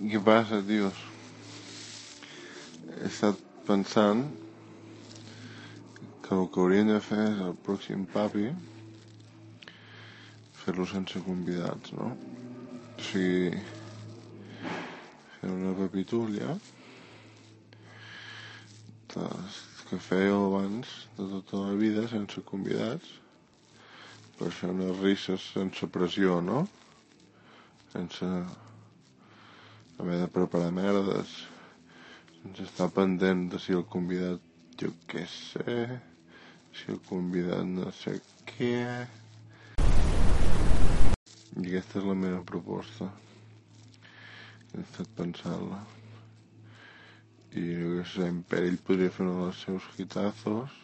Què passa, tios? He estat pensant que el que hauríem de fer és el pròxim papi fer-lo sense convidats, no? O sigui, fer una papitúlia de- que fèieu abans de tota la vida sense convidats per fer unes risses sense pressió, no? Sense haver de preparar merdes sense estar pendent de si el convidat jo què sé si el convidat no sé què. I aquesta és la meva proposta. He estat pensant-la. I jo què sé, en Perill podria fer un dels seus hitazos.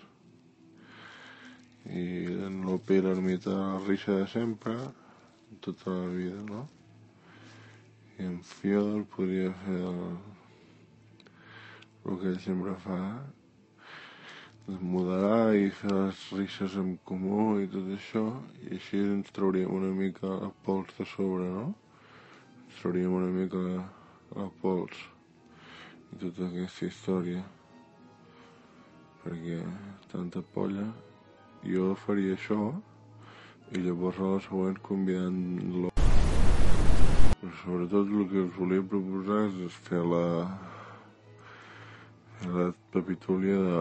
I en Lope i l'ermita la risa de sempre tota la vida, no? En Fiodor podria fer el, el que ell sempre fa moderar i fer les risses en comú i tot això i així ens trauríem una mica el pols de sobre, no? Ens trauríem una mica el pols i tota aquesta història perquè tanta polla jo faria això i llavors a la següent convidant-lo sobretot el que us volia proposar és fer la la papitúlia de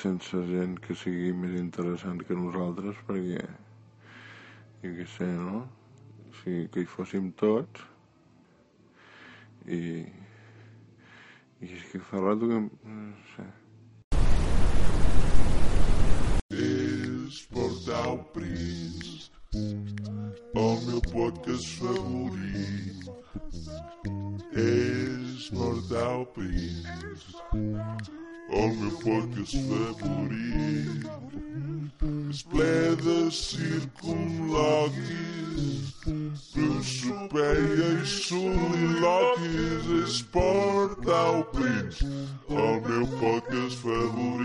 sense gent que sigui més interessant que nosaltres perquè jo què sé, no? O sigui, que hi fóssim tots i i és que fa rato que no sé És Portal Prince, el meu podcast favorit. És Portal Prince, el meu podcast favorit. És ple de circunloquis, prosopeia i soliloquis. És Portal Prince, el meu podcast favorit.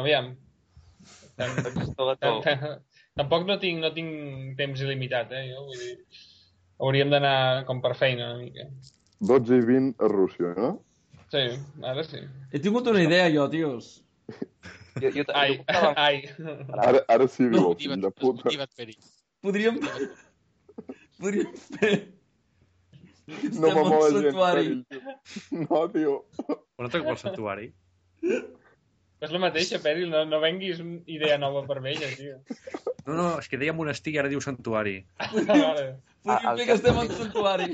Bueno, aviam. Tampoc no tinc, no tinc temps il·limitat, eh? Jo, vull dir, hauríem d'anar com per feina una mica. 12 i 20 a Rússia, no? Sí, ara sí. He tingut una idea, jo, tios. Jo, jo, Ai, jo portava- ai. Ara, ara sí viu el Motiva't, fill de puta. motiva't, Peri. Podríem... Podríem fer... No Estem santuari. perill, tio. No, tio. On et pel santuari? És la mateixa, Peril, no, no venguis una idea nova per ella, tio. No, no, és que deia monestir i ara diu santuari. Vale. Podríem fer que estem dit. santuari.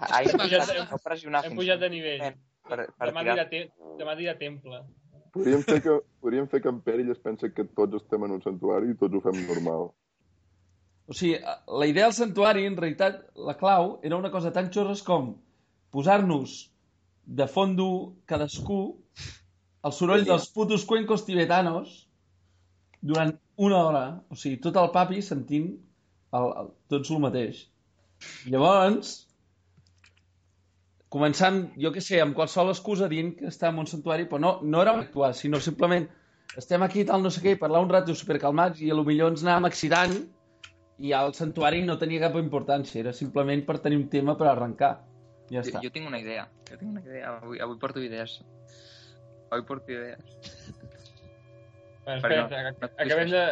Ai, Hem pujat- no pressionar Hem pujat de nivell. per, per Demà tirar... dirà, te demà dirà temple. Podríem fer, que, podríem fer que en Perill es pensa que tots estem en un santuari i tots ho fem normal. O sigui, la idea del santuari, en realitat, la clau era una cosa tan xorres com posar-nos de fondo cadascú el soroll dels putos cuencos tibetanos durant una hora. O sigui, tot el papi sentint el, el, tots el mateix. Llavors, començant, jo què sé, amb qualsevol excusa dient que està en un santuari, però no, no era actuar, sinó simplement estem aquí tal no sé què, parlar un rato supercalmats i a lo millor ens anàvem excitant i al santuari no tenia cap importància, era simplement per tenir un tema per arrencar. Ja Jo, està. jo tinc una idea. Jo tinc una idea. Avui, avui porto idees. Avui porto idees. Bueno, Perquè espera, no- acabem de...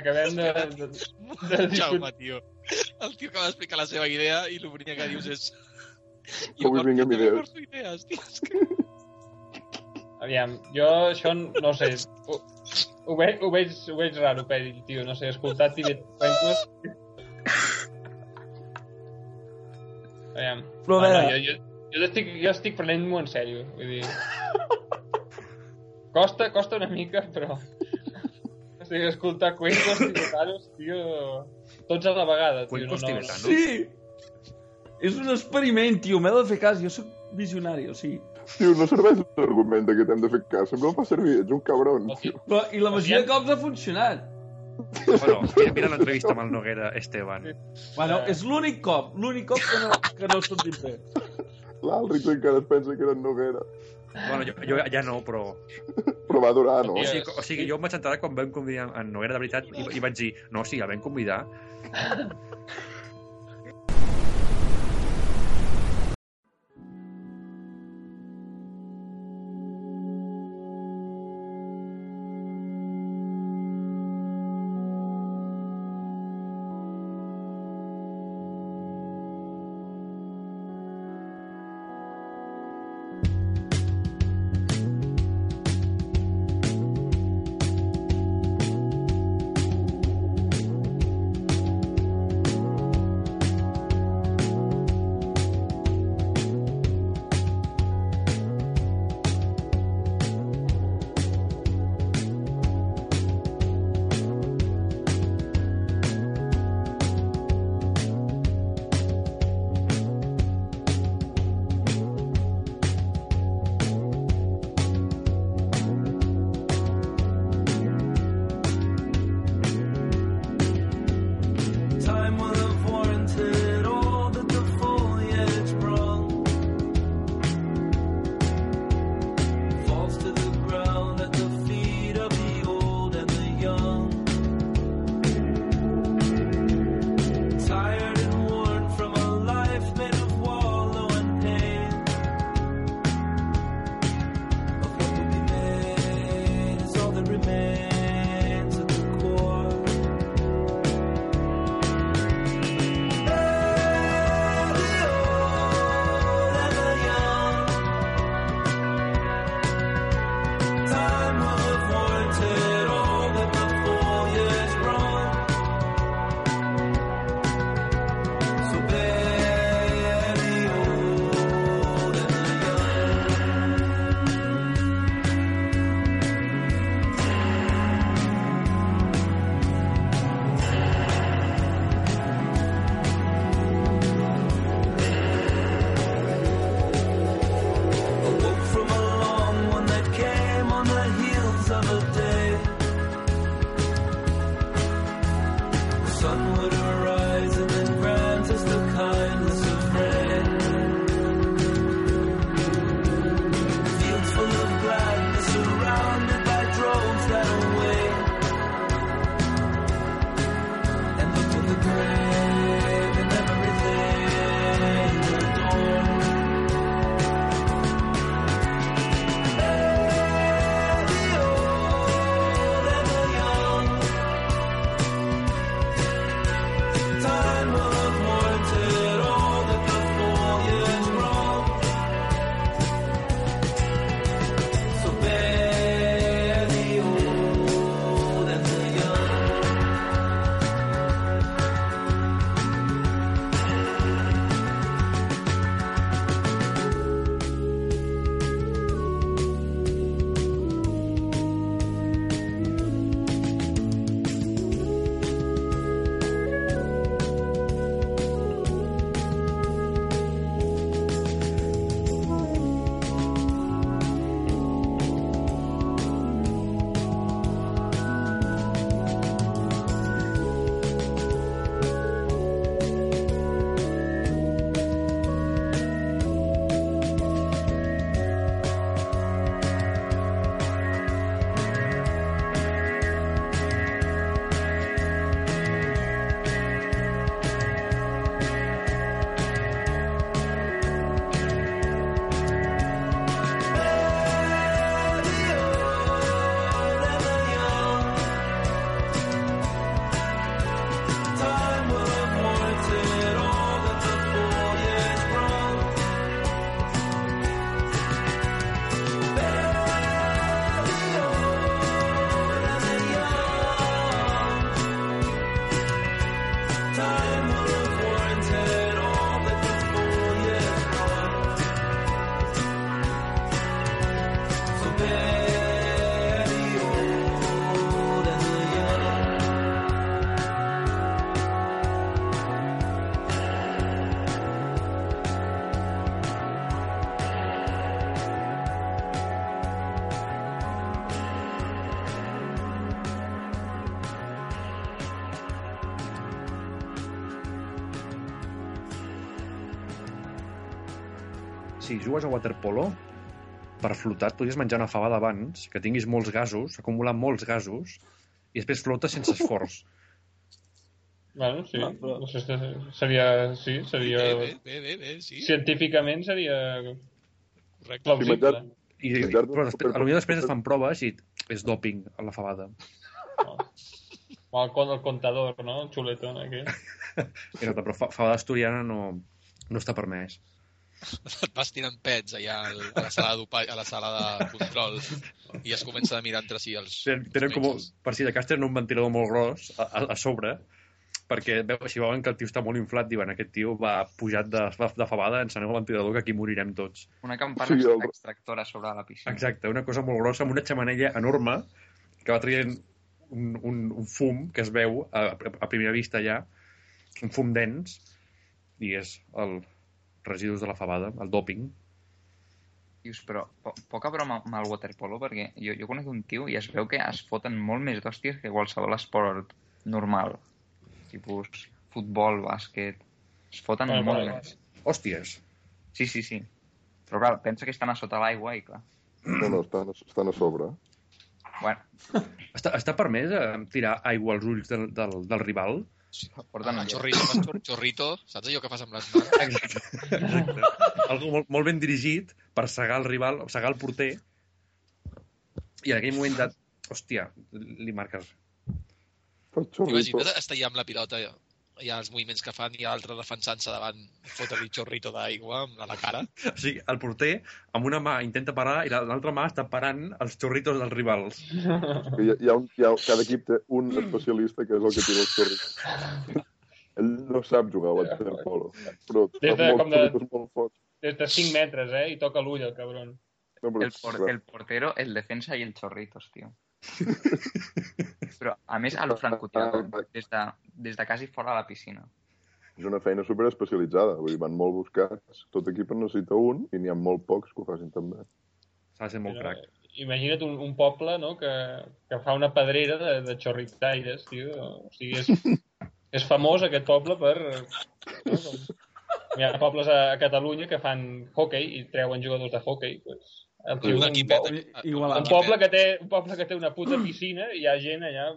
Acabem de... de, de, de Jaume, tio. El tio acaba d'explicar la seva idea i l'únic que dius és... Avui vinc amb idees. porto idees, tio. És que... Aviam, jo això no sé. Ho, ho, veig, ho, veig, ho veig raro, Peri, tio. No sé, escoltar Tibet Cuencos... Aviam. Però a Ah, no, jo, jo, jo, estic, jo estic prenent-m'ho en sèrio. Vull dir... Costa, costa una mica, però... O sigui, escoltar cuencos tibetanos, tio... Tots a la vegada, tio. Cuencos no, no, tibetanos? Sí! És un experiment, tio, m'he de fer cas, jo sóc visionari, o sigui... Tio, no serveix l'argument que t'hem de fer cas. Sempre el fa servir, ets un cabron, tio. Però, I la majoria de cops ha funcionat. Bueno, mira, mira l'entrevista amb el Noguera Esteban. Bueno, és l'únic cop, l'únic cop que no, que no ho sortim bé. L'Àlrix encara es pensa que era en Noguera. Bueno, jo, jo ja no, però... Però va durar, no? O sigui, o sigui jo em vaig entrar quan vam convidar en Noguera, de veritat, i, i vaig dir, no, sí, el vam convidar. si jugues a waterpolo, per flotar podries menjar una fabada abans, que tinguis molts gasos, acumular molts gasos, i després flotes sense esforç. Bueno, sí. Ah, però... no sé, seria... Sí, seria... Bé, bé, bé, bé, sí. Científicament seria... Correcte. Sí, I, i, però després, potser després es fan proves i és doping a la fabada. Oh. O el, el contador, no? El xuletón aquell. Exacte, però fa, fabada asturiana no, no està permès. Et vas tirant pets allà al- a la sala, a la sala de control i es comença a mirar entre si els... Tenen, tenen com, per si de cas tenen un ventilador molt gros a, a, a sobre, perquè veu, si veuen que el tio està molt inflat, diuen aquest tio va pujat de, de fabada, enceneu el ventilador que aquí morirem tots. Una campana Sí, el- extractora sobre la piscina. Exacte, una cosa molt grossa, amb una xamanella enorme, que va traient un, un, un fum que es veu a, a primera vista ja, un fum dens, i és el residus de la fabada, el doping. Dius, però po poca broma amb el waterpolo, perquè jo, jo conec un tio i es veu que es foten molt més d'hòsties que qualsevol esport normal. Tipus futbol, bàsquet... Es foten Bueno, molt bueno, més. Hòsties! Sí, sí, sí. Però clar, pensa que estan a sota l'aigua i clar... No, no, estan, estan a sobre. Bueno, Està, està permès eh, tirar aigua als ulls del, del, del rival? Porten El allò. xorrito, xorrito, saps allò que fas amb les mans? Exacte. Exacte. Algo molt, molt ben dirigit per cegar el rival, cegar el porter, i en aquell moment de... Hòstia, li marques. Imagina't estar allà amb la pilota, hi ha els moviments que fan i l'altre defensant-se davant, fotre-li xorrito d'aigua a la cara. O sigui, el porter amb una mà intenta parar i la- l'altra mà està parant els xorritos dels rivals. Que Hi ha, hi ha un, hi ha, cada equip té un especialista que és el que tira els xorritos. Ell no sap jugar a waterpolo, però Des de- molts de- xorritos molt forts. Des de 5 metres, eh? I toca l'ull, el cabron. No, però El, por el portero, el defensa i el chorritos, tio. Però, a més, a lo francotirador, des de, des de quasi fora de la piscina. és una feina super especialitzada. Vull dir, van molt buscats. Tot equip en necessita un i n'hi ha molt pocs que ho facin també. S'ha de ser molt crac. Imagina't un, un poble no? que, que fa una pedrera de, de xorritaires, tio. O sigui, és, és famós aquest poble per... No? Com, hi ha pobles a, a Catalunya que fan hockey i treuen jugadors de hockey. Pues, el Un un, equipet. po- Igualada. un, poble que té, un poble que té una puta piscina i hi ha gent allà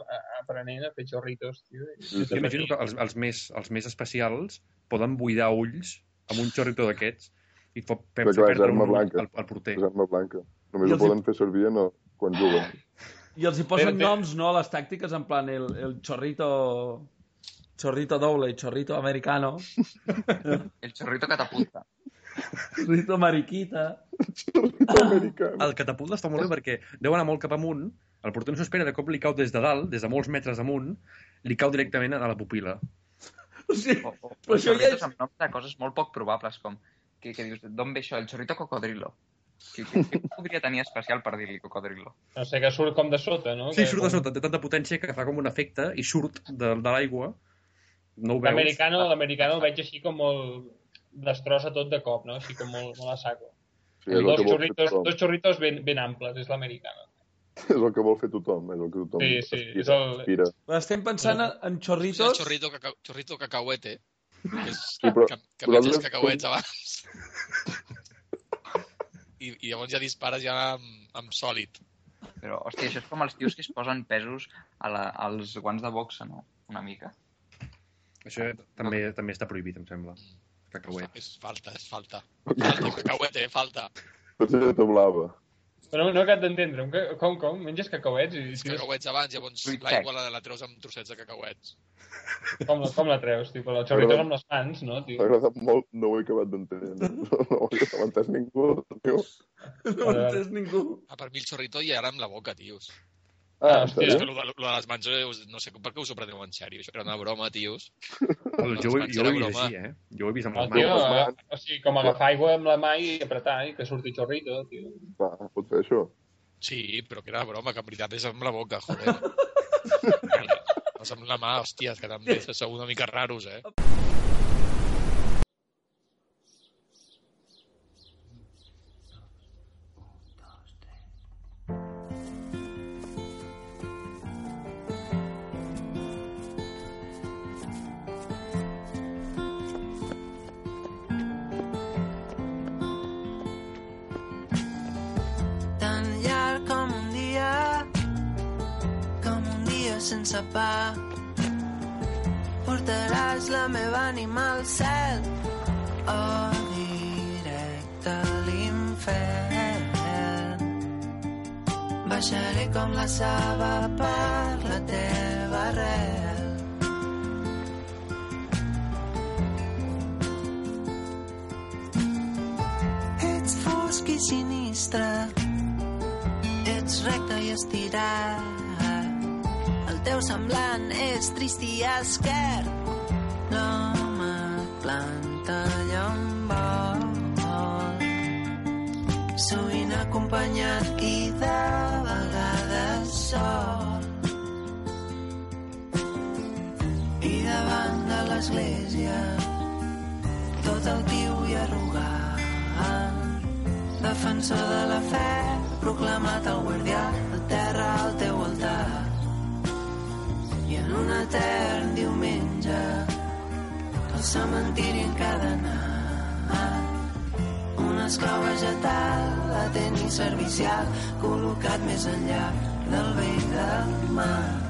aprenent a fer xorritos, tio. Sí, imagino que els, els, més, els més especials poden buidar ulls amb un xorrito d'aquests i fa, fer, Però perdre arma un blanca. al, al porter. És arma blanca. Només ho els hi- poden fer servir en el, quan juguen. I els hi posen bé. noms, no, a les tàctiques, en plan el, el chorrito... Chorrito doble i chorrito americano. El chorrito catapulta. Chorrito mariquita. Americà. El catapult està molt bé perquè deu anar molt cap amunt, el porter no s'espera, de cop li cau des de dalt, des de molts metres amunt, li cau directament a la pupila. O sigui, O, o, Però això ja és- amb noms de coses molt poc probables, com que, que dius, d'on ve això? El chorrito cocodrilo. Què, què, podria tenir especial per dir-li cocodrilo? No sé, que surt com de sota, no? Sí, que, surt de com- sota, té tanta potència que fa com un efecte i surt de, de l'aigua. No ho veus. L'americano l'americano el veig així com molt... destrossa tot de cop, no? Així com molt, molt a saco. Sí, dos, xorritos, dos xorritos ben, ben amples, és l'americano. És el que vol fer tothom. És el que tothom Sí, sí, aspira. és el- aspira. estem pensant en, en És el chorritos... xorrito, cacau, xorrito cacahuete, que, és, Sí, però- que, que però menges cacauets abans. I, I llavors ja dispares ja amb, amb sòlid. Però, hòstia, això és com els tios que es posen pesos a la, als guants de boxa, no? Una mica. Això també, també està prohibit, em sembla. Cacauet. És falta, és falta. Falta, cacauete, falta. Targeta blava. Però no, acabo d'entendre. Com, com? Menges cacauets i Els cacauets abans, llavors l'aigua la, la treus amb trossets de cacauets. Com, la- com la treus, tio? Però els xorritos amb les mans, no, M'ha tio? agradat molt, no ho he acabat d'entendre. No, no ho he entès ningú. Tio. No ho entès ningú. Ah, per mi el xorrito ja era amb la boca, tios. Ah, Ah, en hòstia. És lo de, lo de les mans, eh, no sé per què us ho preneu en sèrio. Això era una broma, tios. Jo, jo, ho jo ho he vist així, eh? Jo ho he vist amb No, les tio, mans. aga- o sigui, com agafar aigua amb la mà i apretar i que surti xorrito, tio. Va, pot fer això. Sí, però que era broma, que en veritat és amb la boca, joder. Vas amb la mà, hòstia, que també sou una mica raros, eh? Sense pa. Portaràs la meva ànima al cel o directe a l'infern. Baixaré com la saba per la teva arrel. Ets fosc i sinistre, ets recte i estirat. Semblant és trist i esquert. L'home planta vol. Sovint acompanyat i de vegades sol. I davant de l'església tot el tiu i arrogant defensor de la fe proclamat el guardià de terra un etern diumenge. Al cementiri encadenat un esclau vegetal atent i servicial col·locat més enllà del vell del mar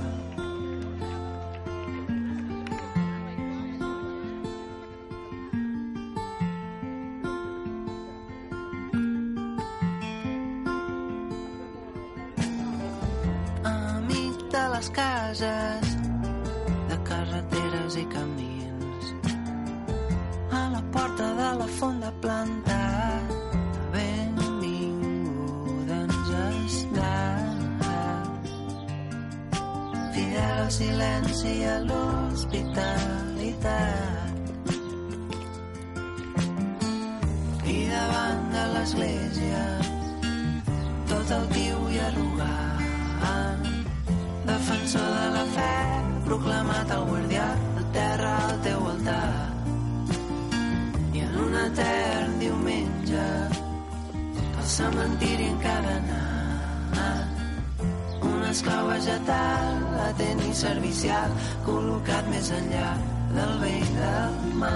més enllà del vell del mar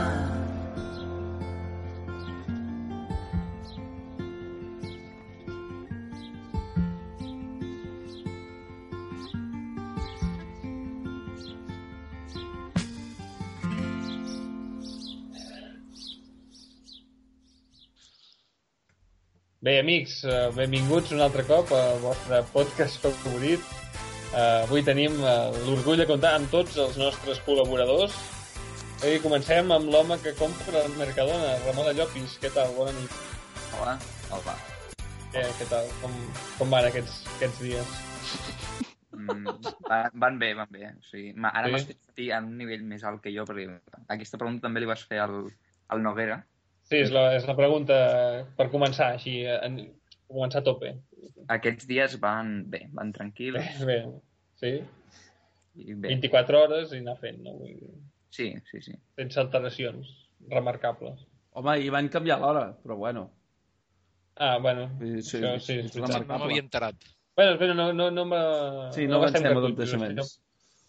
Bé, amics, eh, benvinguts un altre cop al vostre podcast favorit. Eh, avui tenim eh, l'orgull de comptar amb tots els nostres col·laboradors. I comencem amb l'home que compra al Mercadona, Ramon Llopis. Què tal? Bona nit. Hola, hola. Què, què tal? Com, com van aquests, aquests dies? Mm, van, van bé, van bé. O sigui, ma- ara Sí? fet sentir a un nivell més alt que jo, perquè aquesta pregunta també li vas fer al, al Noguera. Sí, és la, és la pregunta per començar, així, en, començar a tope. Aquests dies van bé, van Bé, tranquils. bé, sí? I bé. 24 hores i anar fent, no? Vull dir, Sí, sí, sí. sense alteracions remarcables. Home, i van canviar l'hora, però bueno. Ah, bueno, Sí, sí, això sí, és és No m'havia enterat. Bueno, espera, no, no, no me... Sí, no gastem avancem a sinó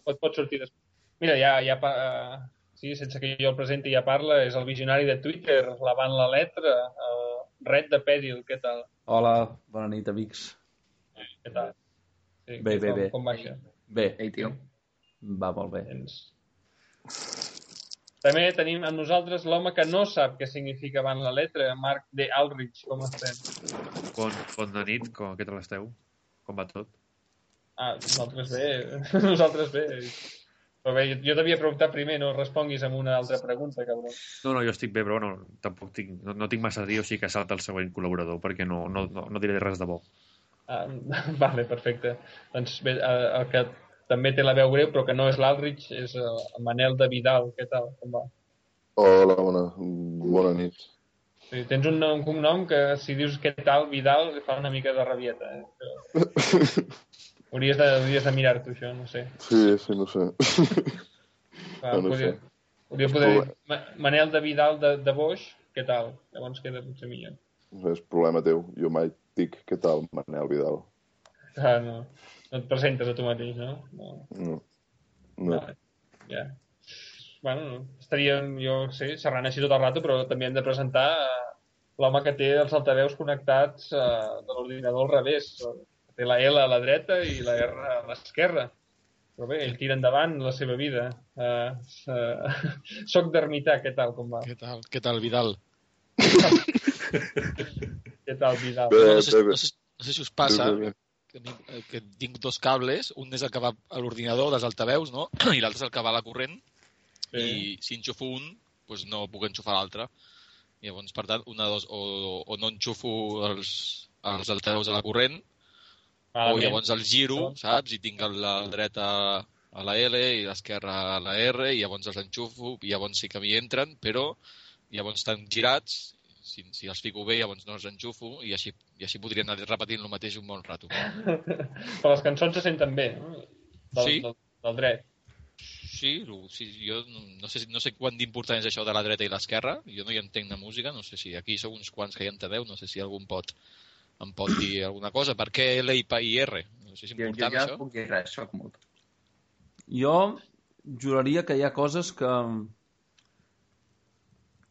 Pot, pot sortir després. Mira, ja, ja pa, eh, sí, sense que jo el presenti ja parla, és el visionari de Twitter, lavant la letra, el Red de Pèdil, què tal? Hola, bona nit, amics. Què tal? Sí, Bé, bé, com, bé. Com va això? Bé, Ei, tio. va molt bé. Tens... També tenim amb nosaltres l'home que no sap què significa van la letra, Marc de Alrich, com estem? Bon, bona nit, com, què tal esteu? Com va tot? Ah, nosaltres bé, nosaltres bé. Però bé, jo, jo t'havia preguntat primer, no responguis amb una altra pregunta, cabró. No, no, jo estic bé, però no, tampoc tinc, no, no tinc massa a dir, o sigui que salta el següent col·laborador, perquè no, no, no, no diré res de bo. Ah, vale, perfecte. Doncs bé, eh, el que també té la veu greu, però que no és l'Alrich, és el Manel de Vidal. Què tal? Com va? Hola, bona, bona nit. Sí, tens un, nom, un cognom que si dius què tal, Vidal, fa una mica de rabieta. Eh? Però hauries de, hauries de mirar-t'ho, això, no sé. Sí, sí, no sé. Va, No, no podria, sé. podria poder dir Ma- Manel de Vidal de, de Boix, què tal? Llavors queda potser millor. És problema teu. Jo mai dic què tal, Manel Vidal. Ah, no. No et presentes a tu mateix, no? No. No. No. Vale. Ja. Bueno, no. estaríem, jo sé, xerrant així tot el rato, però també hem de presentar eh, l'home que té els altaveus connectats eh, de l'ordinador al revés. Té la L a la dreta i la R a l'esquerra. Però bé, ell tira endavant la seva vida. Uh, uh, soc d'ermità, què tal, com va? Què tal, què tal Vidal? Què tal, Vidal? Bé, no, sé, bé, bé. no, sé, no sé si us passa Bé, bé, bé. que, eh, que tinc dos cables, un és el que va a l'ordinador dels altaveus, no? I l'altre és el que va a la corrent, Sí. i si enxufo un, doncs no puc enxufar l'altre. Llavors, per tant, una dos, o, o no enxufo els, els altaveus a la corrent, o Malament. llavors el giro, saps? I tinc el- la dreta a la L i l'esquerra a la R, i llavors els enxufo, i llavors sí que m'hi entren, però llavors estan girats, si, si els fico bé, llavors no els enxufo, i així, i així podria anar repetint el mateix un bon rato. Però les cançons se senten bé, no? Del, Sí. del, del dret. Sí, sí jo no, sé, no sé quant d'important és això de la dreta i l'esquerra, jo no hi entenc de música, no sé si aquí sou uns quants que hi enteneu, no sé si algú em pot, em pot dir alguna cosa. Per què L i P i R? No sé si és Jo, jo ja això. puc dir res, soc molt. Jo juraria que hi ha coses que...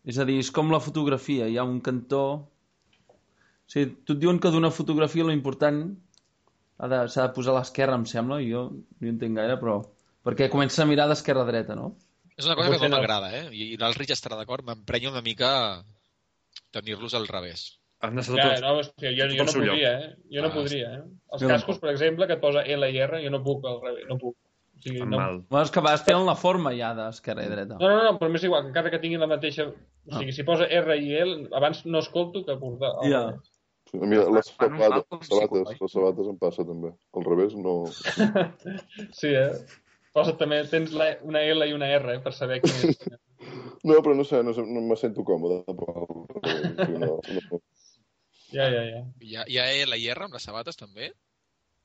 És a dir, és com la fotografia. Hi ha un cantó... O sigui, tu et diuen que d'una fotografia lo important ha de- s'ha de, posar a l'esquerra, em sembla, i jo no hi entenc gaire, però... Perquè comença a mirar d'esquerra a dreta, no? És una cosa que Potser no no. m'agrada, eh? I, i l'Alri ja estarà d'acord, m'emprenya una mica tenir-los al revés. Han d'estar Ja, tots... no, hòstia, jo, tot jo no podria, eh? Jo no Ah, podria, eh? Els cascos, per exemple, que et posa L i R, jo no puc al revés, no puc. O sigui, Fan no... mal. Bueno, és que vas fent la forma ja d'esquerra i dreta. No, no, no, però m'és igual, que encara que tinguin la mateixa... O sigui, si posa R i L, abans no escolto que portar... Ja. revés. A mi les sabates, sabates, psicològics. les sabates em passa també. Al revés no... Sí, eh? Posa també, tens la, una L i una R, eh, per saber quin és. No, però no sé, no, sé, no me sento còmode. Al revés, o sigui, no, no. Ja, ja, ja. Hi ha, hi ha L i R amb les sabates, també?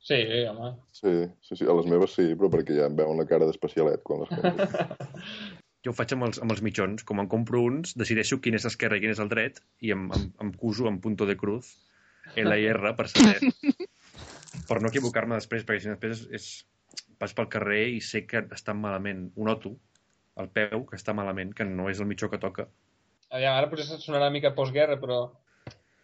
Sí, home. Sí, sí, sí, a les meves sí, però perquè ja em veuen la cara d'especialet quan les compro. Jo ho faig amb els, amb els mitjons. Com en compro uns, decideixo quin és l'esquerra i quin és el dret i em, em, em cuso en punto de cruz L i R per saber per no equivocar-me després, perquè si no després és, és, vaig pel carrer i sé que està malament. Ho noto, al peu, que està malament, que no és el mitjó que toca. Aviam, ara potser sonarà una mica postguerra, però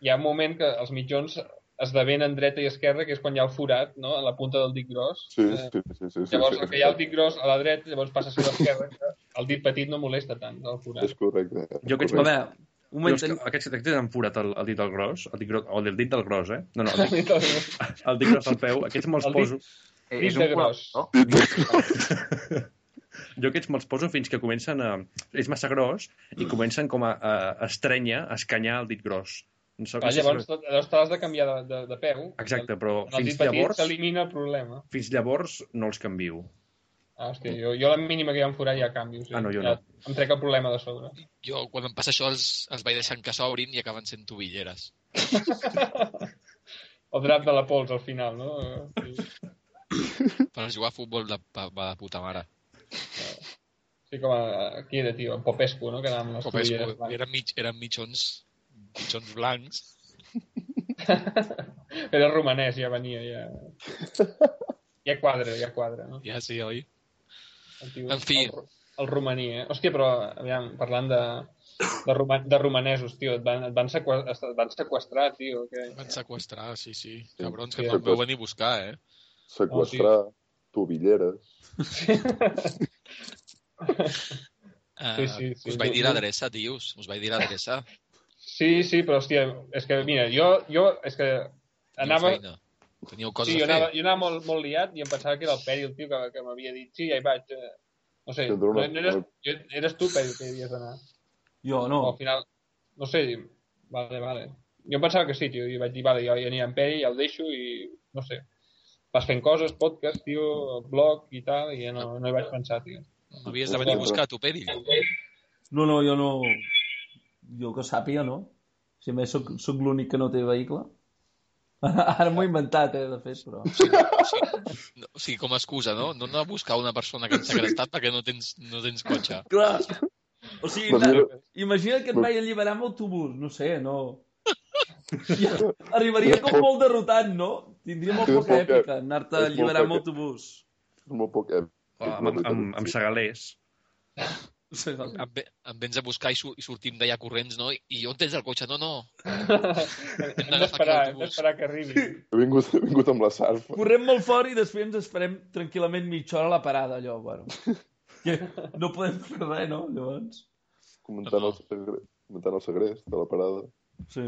hi ha un moment que els mitjons esdevenen dreta i esquerra, que és quan hi ha el forat, no?, a la punta del dit gros. Sí, Eh, sí, sí, sí. sí, Llavors, sí, el que hi ha el dit gros a la dreta, llavors passa a ser l'esquerra, que el dit petit no molesta tant, el forat. És correcte. Jo aquests A correcte. veure, un Jo, moment... és que ten- aquests, aquests han forat el, el dit del gros, el dit gros, o el dit del gros, eh? No, no, el dit, El dit gros del peu, aquests me'ls El dit- poso... Eh, Dit és un de gros. col·lector. Jo aquests me'ls poso fins que comencen a... És massa gros i comencen com a, a, a estrènyer, a escanyar el dit gros. No sé, Ah, no sé si- llavors, tot- llavors t'has de canviar de, de, de peu. Exacte, però el fins llavors, s'elimina el problema. fins llavors no els canvio. Ah, hòstia, jo, jo la mínima que hi ha un forat ja canvio. Sí. Ah, no, jo ja no. Em trec el problema de sobre. Jo, quan em passa això, els, els vaig deixant que s'obrin i acaben sent tobilleres. El drap de la pols al final, no? Sí, Per jugar a futbol de, va de puta mare. sí com a, aquí era, tio, en Popescu, no? Que anàvem amb les blanques. eren, mig, eren mitjons, mitjons blancs. Era romanès, ja venia, ja... Ja quadra, ja quadra, no? Ja sí, oi? El, tio, En fi. El, el romaní, eh? Hòstia, però, aviam, parlant de, de, roma, de romanesos, tio, et van, et van, seqüestrar, et van seqüestrar, tio. Que... Van sequestrar, sí, sí. Sí. Cabrons, Sí, que no em veu venir a buscar, eh? Sequestrar tobilleres. Uh, Sí, sí, sí. Us vaig dir l'adreça, tios. Us vaig dir l'adreça. Sí, sí, però, hòstia, és que, mira, jo, jo és que anava... Feina. Teníeu coses Sí, jo a fer. anava, jo anava molt, molt liat i em pensava que era el Peri, el tio, que, que m'havia dit, sí, ja hi vaig. Eh, no sé, no, no eres, jo, eres tu, Peri, que hi havies d'anar. Jo, no. O al final, no sé, vale, vale. Jo em pensava que sí, tio, i vaig dir, vale, jo ja aniré amb Peri, ja el deixo i, no sé, vas fent coses, podcast, tio, blog i tal, i ja no, no hi vaig pensar, tio. M'havies de venir a buscar, tu, Peri. No, no, jo no... Jo que sàpiga, no. Si a més soc, soc l'únic que no té vehicle. Ara m'ho he inventat, eh, de fet, però... O sigui, o sigui, no, o sigui, com a excusa, no? No anar a buscar una persona que han segrestat perquè no tens, no tens cotxe. Clar! O sigui, Doncs mira- imagina't que et vaig alliberar amb autobús, no sé, no... Ja, arribaria com molt derrotat, no? Tindria molt Sí, poca èpica anar-te a alliberar amb poca- autobús. És molt poc èpic. O amb, amb, amb, amb segalers. Sí, no. Em, ve, em vens a buscar i, sur i sortim d'allà corrents, no? I, I on tens el cotxe? No, no. hem d'esperar, hem d'esperar que arribi. He vingut, he vingut amb la sarfa. Correm molt fort i després ens esperem tranquil·lament mitja hora a la parada, allò, bueno. Que no podem fer res, no? Llavors... Comentant el, segre... comentant el segrest de la parada. Sí.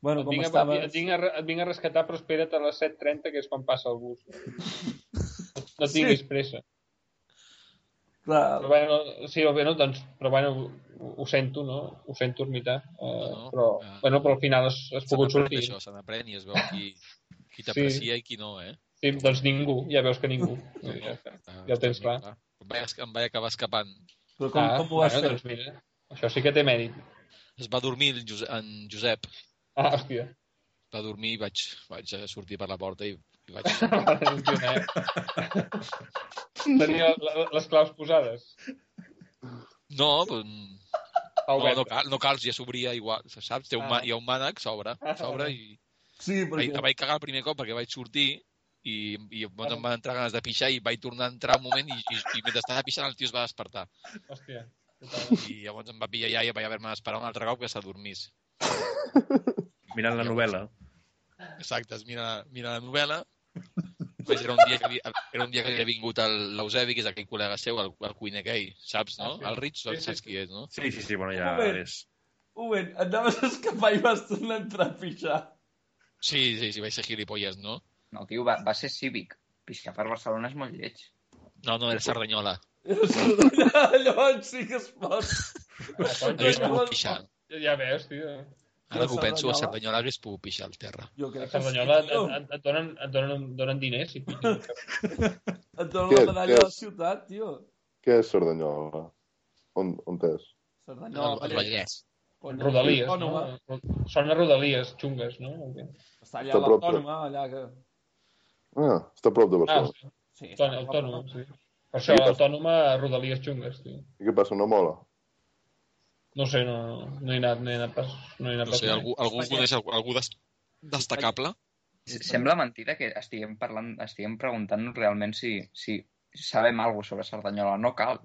Bueno, Et com vinc, a, estaves... et, vinc a, et vinc a rescatar, però espera't a les 7.30, que és quan passa el bus. No tinguis pressa. Clar, Però bueno, sí, bueno, doncs, però bueno, ho, ho sento, no? Ho sento, ermità. Uh, No, però, ja. bueno, però al final has, has pogut sortir. això, se n'aprèn i es veu qui, qui t'aprecia i qui no, eh? Sí, doncs ningú, ja veus que ningú. Ja, està. ja ho tens clar. Em vaig, em vaig acabar escapant. però com, com ho vas bueno, fer? doncs mira, això sí que té mèrit. Es va dormir en Josep Ah, hòstia. va dormir i vaig, vaig sortir per la porta i, i vaig... Tenia la- les claus posades. No, Està no, no, cal, no cal, ja s'obria igual, saps? Té un, Ah. hi ha un mànec, s'obre, s'obre i... Sí, Vaig, perquè... vaig cagar el primer cop perquè vaig sortir i, i em van entrar ganes de pixar i vaig tornar a entrar un moment i, i, i mentre estava pixant el tio es va despertar. Hòstia. I llavors em va pillar ja i vaig haver-me d'esperar un altre cop que s'adormís. Mirant la novel·la. Exacte, es mira, mira la novel·la. Pues era un dia que havia, era un dia que havia vingut l'Eusebi, que és aquell col·lega seu, el, el cuiner aquell, saps, no? Ah, sí. El Rich, Sí, sí, saps qui és, no? Sí, sí, sí, bueno, ja Un moment. és... Un moment, et anaves a escapar i vas tornar a entrar a pixar. Sí, sí, sí, vaig ser gilipolles, no? No, tio, va, va ser cívic. Pixar per Barcelona és molt lleig. No, no, era Cerdanyola. Llavors sí que es pot. Hagués pogut pixar. Ja, ja veus, tio. Ara que ho penso, a Cerdanyola? Cerdanyola hagués pogut pixar al terra. Jo A crec que Cerdanyola et, sí. et, et, donen, et, donen, donen diners. Si pitges. Et donen Què- la medalla de la ciutat, tio. Què és Cerdanyola? On, on és? Cerdanyola, el, el Vallès. Rodalies, no? Són les rodalies xungues, no? Està allà a l'autònoma, allà que... Ah, està a prop de Ah, Barcelona. Sí, autònoma, autònoma, sí. Per això, autònoma, rodalies xungues, tio. I què passa, no mola? No sé, no, no he anat, no he anat pas, no he anat No pas sé, mai. algú, algú coneix algú, algú des, destacable? Sembla mentida que estiguem parlant, estiguem preguntant-nos realment si, si sabem alguna sobre Cerdanyola. No cal.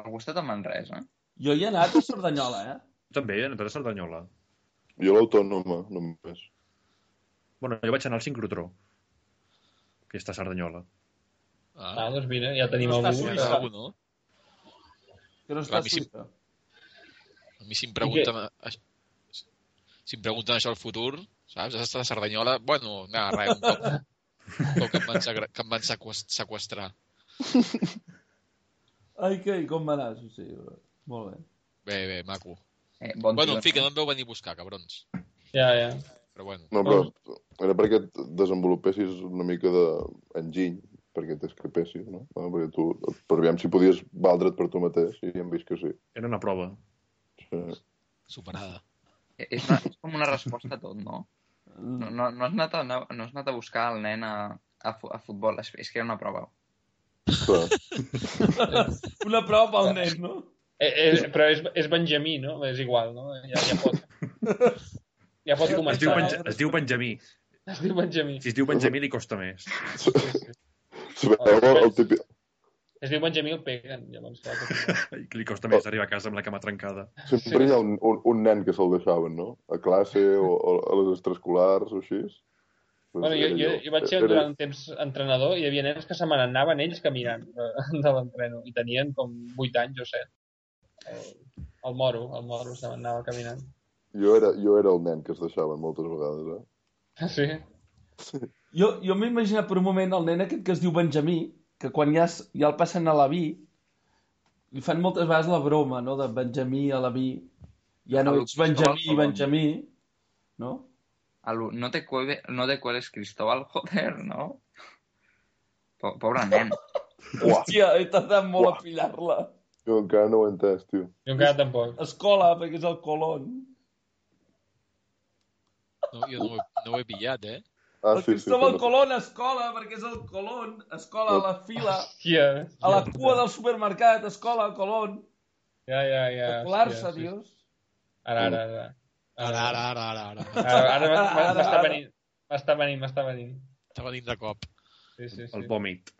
Algú està a Manresa. Jo hi he anat a Cerdanyola, eh? També, he anat a Cerdanyola. Jo l'autònoma, només. Bueno, jo vaig anar al sincrotró, que està a Cerdanyola. Ah, Ah, doncs mira, ja tenim No algú. Suïssa. algú, no? Que no està Clar, a. Suïssa. A mi si em pregunten... aix- Si em pregunten això al futur, saps? Has estat a Cerdanyola? Bueno, no, res, un cop, un cop que em van, que em van seqüestrar. Ai, que, i com va anar? Sí, sí, molt bé. Bé, bé, maco. Eh, bon Bueno, en fi, que no em veu venir a buscar, cabrons. Ja, ja. Però bueno, No, però era perquè et desenvolupessis una mica d'enginy, perquè t'escapessis, no? no? Perquè tu, per aviam si podies valdre't per tu mateix, i hem vist que sí. Era una prova. Sí. superada. Eh, És, una, és com una resposta a tot, no? No, no, no, has, anat a, no, has anat a buscar el nen a, a, a futbol. És, és que era una prova. Una prova pel nen, no? Eh, eh, però és, és Benjamí, no? És igual, no? Ja, ja pot... Ja pot Es diu, començar. Benja, es diu Benjamí. Es diu Benjamí. Si es diu Benjamí li costa més. Sabeu el, el típic... Es diu Benjamí el peguen, llavors. Clar, que... I Li costa més arribar a casa amb la cama trencada. Sempre hi ha un, un, un nen que se'l deixaven, no? A classe o, o a les extraescolars o així. Doncs Bueno, jo, jo, jo vaig ser Era- durant un temps entrenador i hi havia nens que se me n'anaven ells caminant de, de l'entreno i tenien com 8 anys o 7. El, el moro, el moro se m'anava caminant. Jo era, jo era el nen que es deixaven moltes vegades, eh? Sí? Jo, jo m'he imaginat per un moment el nen aquest que es diu Benjamí, que quan ja, es, ja el passen a l'aví, li fan moltes vegades la broma, no?, de Benjamí a l'aví. Ja no ets Benjamí. Benjamí, no? No te, cuele, no te cueles Cristóbal, joder, no? Po- Pobre nen. Hòstia, he tardat molt Uah. a pillar-la. jo encara no ho he entès, tio. Jo encara tampoc. Escola, perquè és el Colón. No, jo no ho, he, no ho he pillat, eh? Ah, el sí, sí. Cristóbal sí, Colón, escola, perquè és el Colón. Escola a la fila, Hòstia. a la cua del supermercat, escola, Colón. Ja, ja, ja. Per colar-se, hòstia, sí. dios. Ara, ara, ara. Ara, ara, ara, ara, ara. Ara, ara m'està- Ara, m'està ara. venint. M'està venint, m'està venint. Està venint de cop. Sí, sí, sí. El vòmit.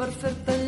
per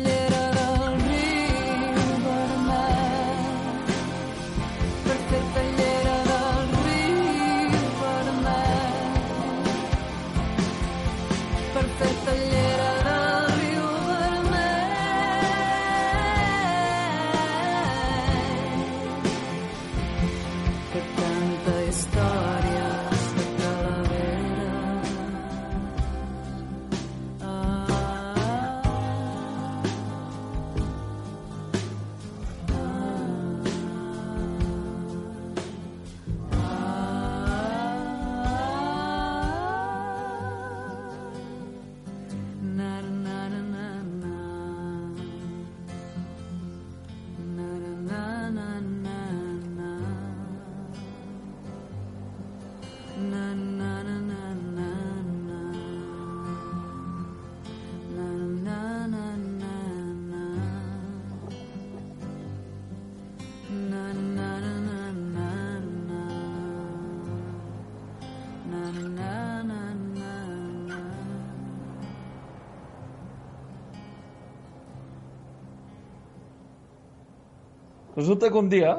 Resulta que un dia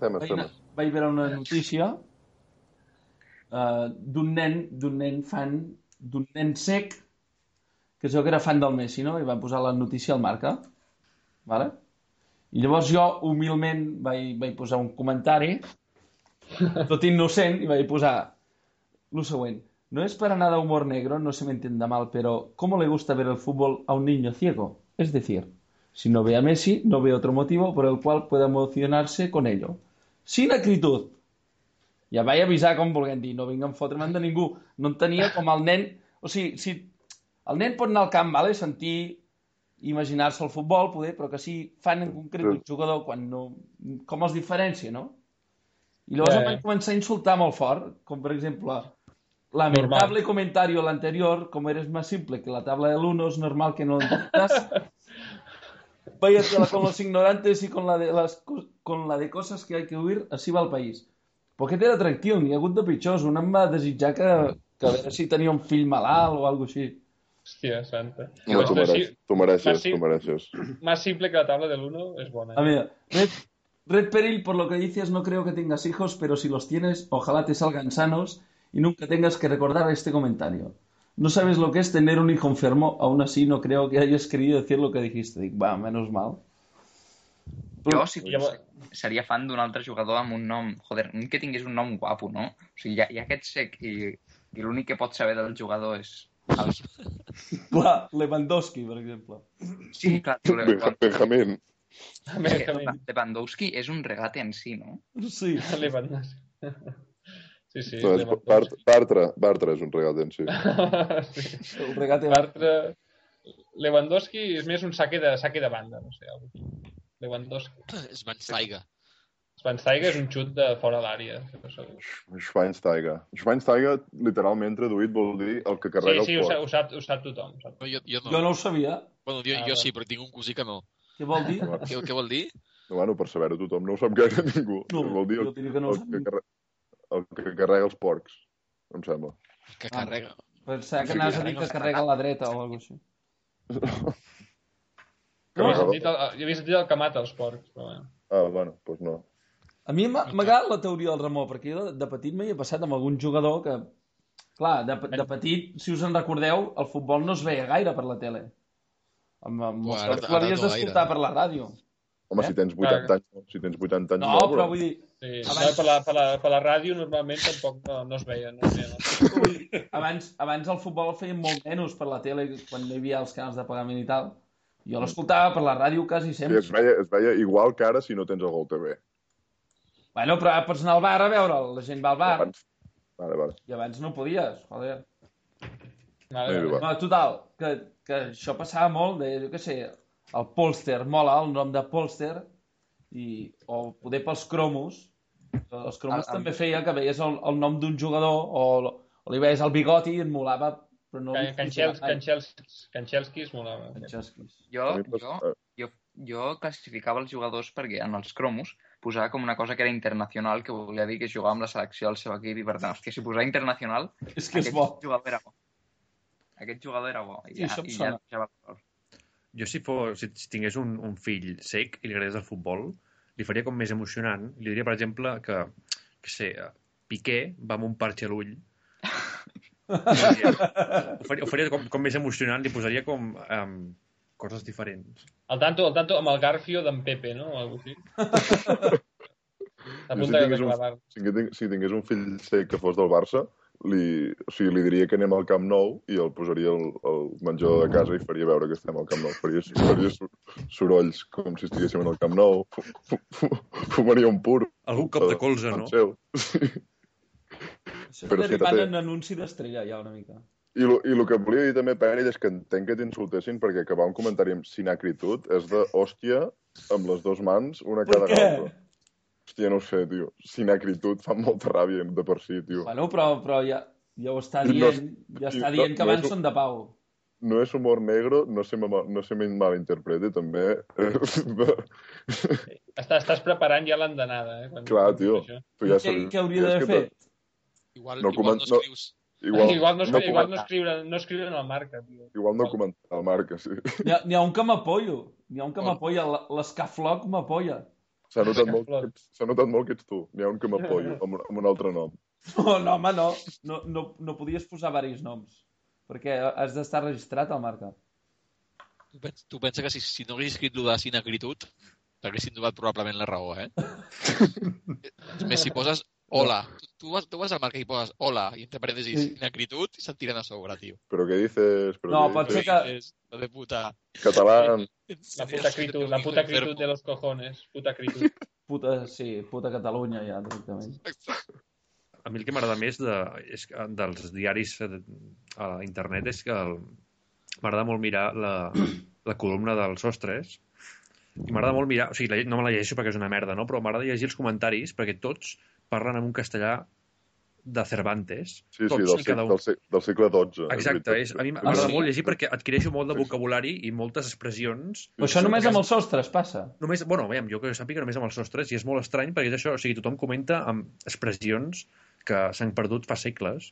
Temes, vaig, temes. vaig veure una notícia uh, d'un nen, d'un nen fan, d'un nen sec que veu que era fan del Messi, no? I va posar la notícia al marca. Vale? I llavors jo, humilment, vaig, vaig posar un comentari, tot innocent, i vaig posar lo següent. No es para nada humor negro, no se me entienda mal, pero ¿cómo le gusta ver el fútbol a un niño ciego? Es decir, si no ve a Messi, no ve otro motivo por el cual pueda emocionarse con ello. Sin acritud. Ja vaig avisar com volguem dir, no vinc a fotre'm de ningú. No entenia com el nen... O sigui, si el nen pot anar al camp, vale? sentir, imaginar-se el futbol, poder, però que si fan en concret un jugador quan no... Com els diferència, no? I llavors Ja, em vaig començar a insultar molt fort, com per exemple, lamentable comentario al anterior, como eres más simple que la tabla del 1, es normal que no lo entiendas. Váyatela con los ignorantes y con la, de las, co- con la de cosas que hay que huir, así va el país. Però aquest era tranquil, n'hi ha hagut de pitjors. Un em va desitjar que, que a veure si tenia un fill malalt o alguna així. Hòstia, santa. No, tu, Pues, mereixes, tu mereixes, Más sim- tu mereixes. Más simple que la tabla del 1 es buena. A ver, Red, Red Peril, por lo que dices, no creo que tengas hijos, pero si los tienes, ojalá te salgan sanos y nunca tengas que recordar este comentario. No sabes lo que es tener un hijo enfermo, aún así no creo que hayas querido decir lo que dijiste. Dic, va, menos mal. Jo sí, Llavors- seria fan d'un altre jugador amb un nom... Joder, un que tingués un nom guapo, no? O sigui, hi ha, hi ha aquest sec i, i l'únic que pot saber del jugador és... El... Clar, Lewandowski, per exemple. Sí, clar, tu, Benja- Benjamín. és que Lewandowski és un regate en si, no? Sí. Lewandowski. Sí, sí. No, és. Bart, Bartra, Bartra és un regal en si. sí. El regate Bartra... Lewandowski és més un saque de, saque de banda, no sé. així. Lewandowski. Schweinsteiger. Schweinsteiger és un xut de fora segur. Schweinsteiger. Schweinsteiger, literalment traduït, vol dir el que Sí, carrega sí, el ho, sa- porc. ho, sap, ho sap tothom. Ho sap. No, jo, jo no. Jo no ho sabia. Bueno, jo, Ah, jo sí, però tinc un cosí que no. Què vol dir? Què, què vol dir? No, bueno, per saber-ho tothom, no ho sap gaire ningú. No, vol dir el, jo diria que no ho el, que carrega, el que carrega els porcs, em sembla. Que Ah. carrega. Pensava que Sí, anaves a que dir que carrega a la dreta o alguna cosa així. Jo havia Carregador. sentit el, jo havia sentit el que mata els porcs, però bueno. Ah, bueno, doncs pues no. A mi agradat la teoria del Ramó, perquè jo de, de petit m'hi he passat amb algun jugador que... Clar, de, de petit, si us en recordeu, el futbol no es veia gaire per la tele. Amb, amb Bueno, ara- L'havies ara no d'escoltar per la ràdio. Home, Eh? si tens 80 anys, si tens 80 anys... No, però vull dir, Sí, Abans- no, per, la, per, la, per la ràdio normalment tampoc no, no es veia. No no. Ui, abans, abans el futbol el feien molt menys per la tele, quan no hi havia els canals de pagament i tal. Jo l'escoltava per la ràdio quasi Sí, sempre. es, veia, es veia igual que ara si no tens el Gol TV. Bueno, però pots anar al bar a veure'l. La gent va al bar Abans... Vale, vale. i abans no podies. Joder. Vale, Molt bé, va. No, total, que, que això passava molt de, jo què sé, el Polster, mola el nom de Polster, i, o poder pels cromos. Els cromos El- el- també feia que veies el, el nom d'un jugador o, o li veies el bigoti i et molava, però no... Can, Canxels, Canxels, Canxelski es molava. Canxelskis. Jo, jo, jo, jo classificava els jugadors perquè en els cromos posava com una cosa que era internacional, que volia dir que jugava amb la selecció del seu equip i per tant, hòstia, si posava internacional, És que és aquest bo. jugador era bo. Aquest jugador era bo. I Sí, ja, i ja, ja va Jo, si, fos, si, si tingués un, un fill sec i li agradés el futbol, li faria com més emocionant. Li diria, per exemple, que, que sé, Piqué va amb un parxe a l'ull. ho faria, ho faria com, com més emocionant, li posaria com um, coses diferents. El tanto, el tanto amb el Garfio d'en Pepe, no? O alguna cosa així. Si tingués, un, clavar. si, tingués, si tingués un fill sec que fos del Barça, li, o sigui, li diria que anem al Camp Nou i el posaria al, al menjador de casa i faria veure que estem al Camp Nou. Faria, faria sorolls com si estiguéssim en el Camp Nou. Fu, fu, fu, fumaria un pur. Algun cop de colze, no? Seu. Això sí que derivant té- en anunci d'estrella, ja, una mica. I, el que volia dir també, Pèrit, és que entenc que t'insultessin perquè acabar un comentari amb sinacritud és de hòstia amb les dues mans, una cada què? Hòstia, no ho sé, tio. Sinacritud fa molta ràbia de per si, tio. Bueno, però, però ja, ja ho està No dient, és- ja està no- dient que no abans un- són de pau. No és humor negre, no se, no se me malinterpreti, també. Està, estàs preparant ja l'andanada, eh? Quan, Clar, tio. Tu ja què, què hauria d'haver fet? Igual No no, igual no no- escrius... Igual, igual no, no, igual no, escriure, no escriure en el marca, tio. igual no comentar el marca, sí. N'hi ha, ha un que m'apoyo. N'hi ha un que m'apoya. L'escafloc m'apoya. S'ha notat, molt, que ets- notat molt que ets tu. N'hi ha un que m'apoyo, amb, un- amb un altre nom. No, no, home, no. No, no, no podies posar diversos noms. Perquè has d'estar registrat al marca. Tu, pens, tu pensa que si, si no haguessis escrit lo de sinacritud, t'haguessin donat probablement la raó, eh? És més, si poses hola, tu, tu, vas, tu vas al marca i poses hola, i entre parèntesis Sí. sinacritud, i se't tiren a sobre, tio. Però què dices? Però No, què pot dices? ser que- És de puta... Català, La puta acritud, la puta acritud de los cojones. Puta acritud. Puta, sí, puta Catalunya ja, directament. A mi el que m'agrada més de, és que, dels diaris a internet és que m'agrada molt mirar la, la columna dels sostres i m'agrada molt mirar, o sigui, no me la llegeixo perquè és una merda, no? però m'agrada llegir els comentaris perquè tots parlen en un castellà de Cervantes. sí, sí, del, cada un. del, segle, del segle XII. Exacte, és, a mi Ah, m'agrada sí? molt llegir perquè adquireixo molt de vocabulari i moltes expressions. Però això només amb els sostres passa. Només, bueno, veiem, jo que sàpiga només amb els sostres i és molt estrany perquè és això, o sigui, tothom comenta amb expressions que s'han perdut fa segles.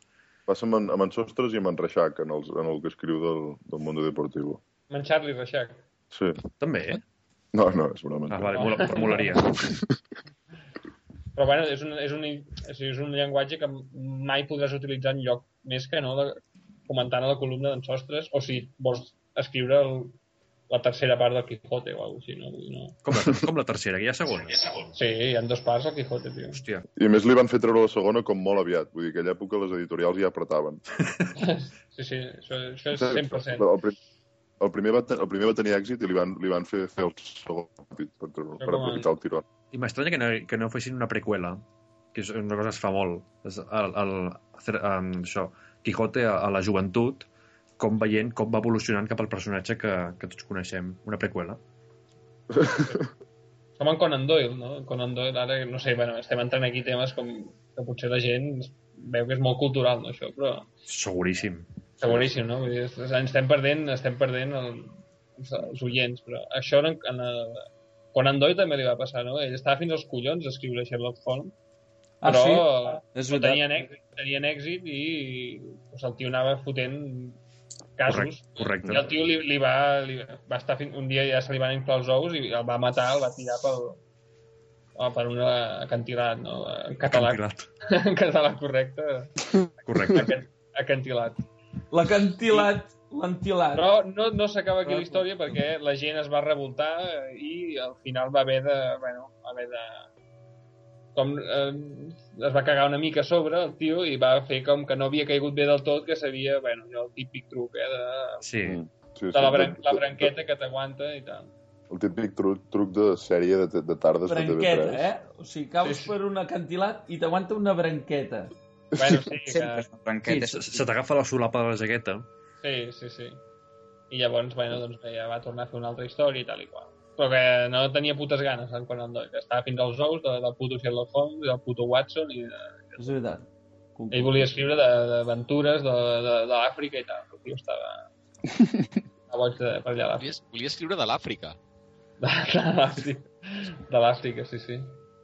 Passa amb, en- amb en Sostres i amb en Reixac, en, els, en el que escriu del, del Mundo Deportivo. En Charlie Reixac. Sí. També, eh? No, no, és broma. Ah, vale, mola, molaria. Però bueno, és un, és, un, és un llenguatge que mai podràs utilitzar en lloc més que no de, comentant a la columna d'en Sostres, o si vols escriure el, la tercera part del Quijote o alguna cosa així, no? Vull dir, no. Com la, com la tercera, que hi ha segona. Sí, hi ha dos parts al Quijote, tio. Hòstia, I a més li van fer treure la segona com molt aviat. Vull dir, que a aquella època les editorials ja apretaven. Sí, sí, això, això és 100%. El, prim, el, primer va, el primer va tenir èxit i li van, li van fer fer el segon ràpid per, per a- aprofitar el tiró. I m'estranya que, no, que no fessin una preqüela, que és una cosa que es fa molt. És el, el, el, això, Quijote a, a la joventut, com veient com va evolucionant cap al personatge que, que tots coneixem. Una preqüela. Com en Conan Doyle, no? Conan Doyle, ara, no sé, bueno, estem entrant aquí temes com que potser la gent veu que és molt cultural, no, això, però Seguríssim. seguríssim, no? Vull dir, estem perdent, estem perdent el, els, els oients, però això en, en el, Conan Doyle també li va passar, no? Ell estava fins als collons d'escriure Sherlock Holmes, Ah, però sí? És veritat. tenien, èxit, tenien èxit i pues, el tio anava fotent casos. Correcte, correcte. I el tio li, li, va, li va estar fins, un dia ja se li van inflar els ous i el va matar, el va tirar pel, oh, per un acantilat, no? En català, Acantilat. en català correcte, Correcte. acan- acantilat. L'acantilat, l'antilat. Però no, no s'acaba aquí la història perquè la gent es va revoltar i al final va haver de, bueno, va haver de, com eh, es va cagar una mica a sobre el tio i va fer com que no havia caigut bé del tot, que sabia, bueno, allò, el típic truc, eh, de, Sí. Sí, de la, bran la branqueta que t'aguanta i tal. El típic truc, truc de sèrie de, de tardes de Branqueta, TV3. eh? O sigui, caus Sí, sí. per un acantilat i t'aguanta una branqueta. Bueno, sí, que... Sempre branqueta. Se, se t'agafa la solapa de la jaqueta. Sí, sí, sí. I llavors, bueno, doncs bé, ja va tornar a fer una altra història i tal i qual. Però que no tenia putes ganes, el noi, que estava fins als ous de, del puto Sherlock Holmes, del puto Watson, i de... És veritat. ell volia escriure de- d'aventures de, de, de l'Àfrica i tal. El tio estava... estava boig de, per allà a l'Àfrica. Volia, volia escriure de l'Àfrica. De, de l'Àfrica, de l'Àfrica, sí, sí.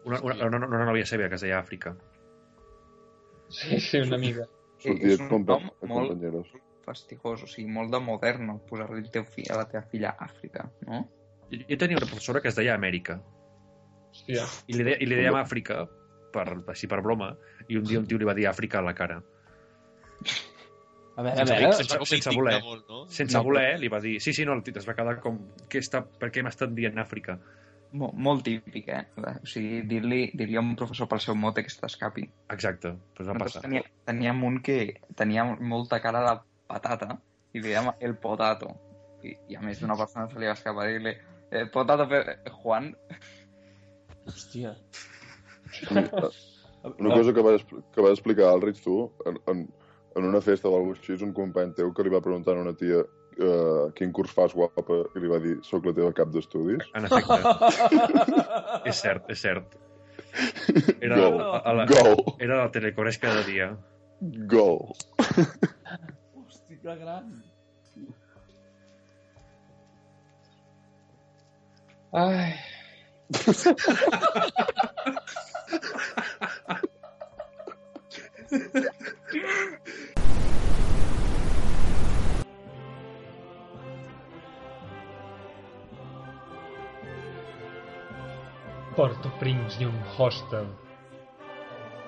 Una, una, una, una, una nòvia seva que es deia Àfrica. Sí, sí, una mica. Sorties És un nom molt-. Fastigós, o sigui, molt de moderno posar-li el teu fill a la teva filla Àfrica, no? Jo, tenia una professora que es deia Amèrica. Hòstia. I li, de, i li dèiem Àfrica, per, així per broma, i un dia un tio li va dir Àfrica a la cara. A veure, a Sense, veure... sense, sense indignar voler. molt, no? Sense No, voler, li va dir... Sí, sí, no, el tio es va quedar com... Què està, per què m'estan dient Àfrica? Mo molt típic, eh? O sigui, dir-li dir, a un professor pel seu mote que se t'escapi. Exacte, pues va Nosaltres passar. tenia, teníem un que tenia molta cara de patata i li dèiem el potato. I, i a més d'una persona se li va escapar dir-li eh, potato per Juan. Hòstia. Una cosa que vas, que vas explicar al Rich tu, en, en, en una festa o alguna cosa així, un company teu que li va preguntar a una tia uh, quin curs fas, guapa, i li va dir, soc la teva cap d'estudis. En efecte, és cert, és cert. Era, Go. a, a la, Go, era la telecoreix cada dia. go. Hosti, que gran. Ai, Porto Prince Young Hostel,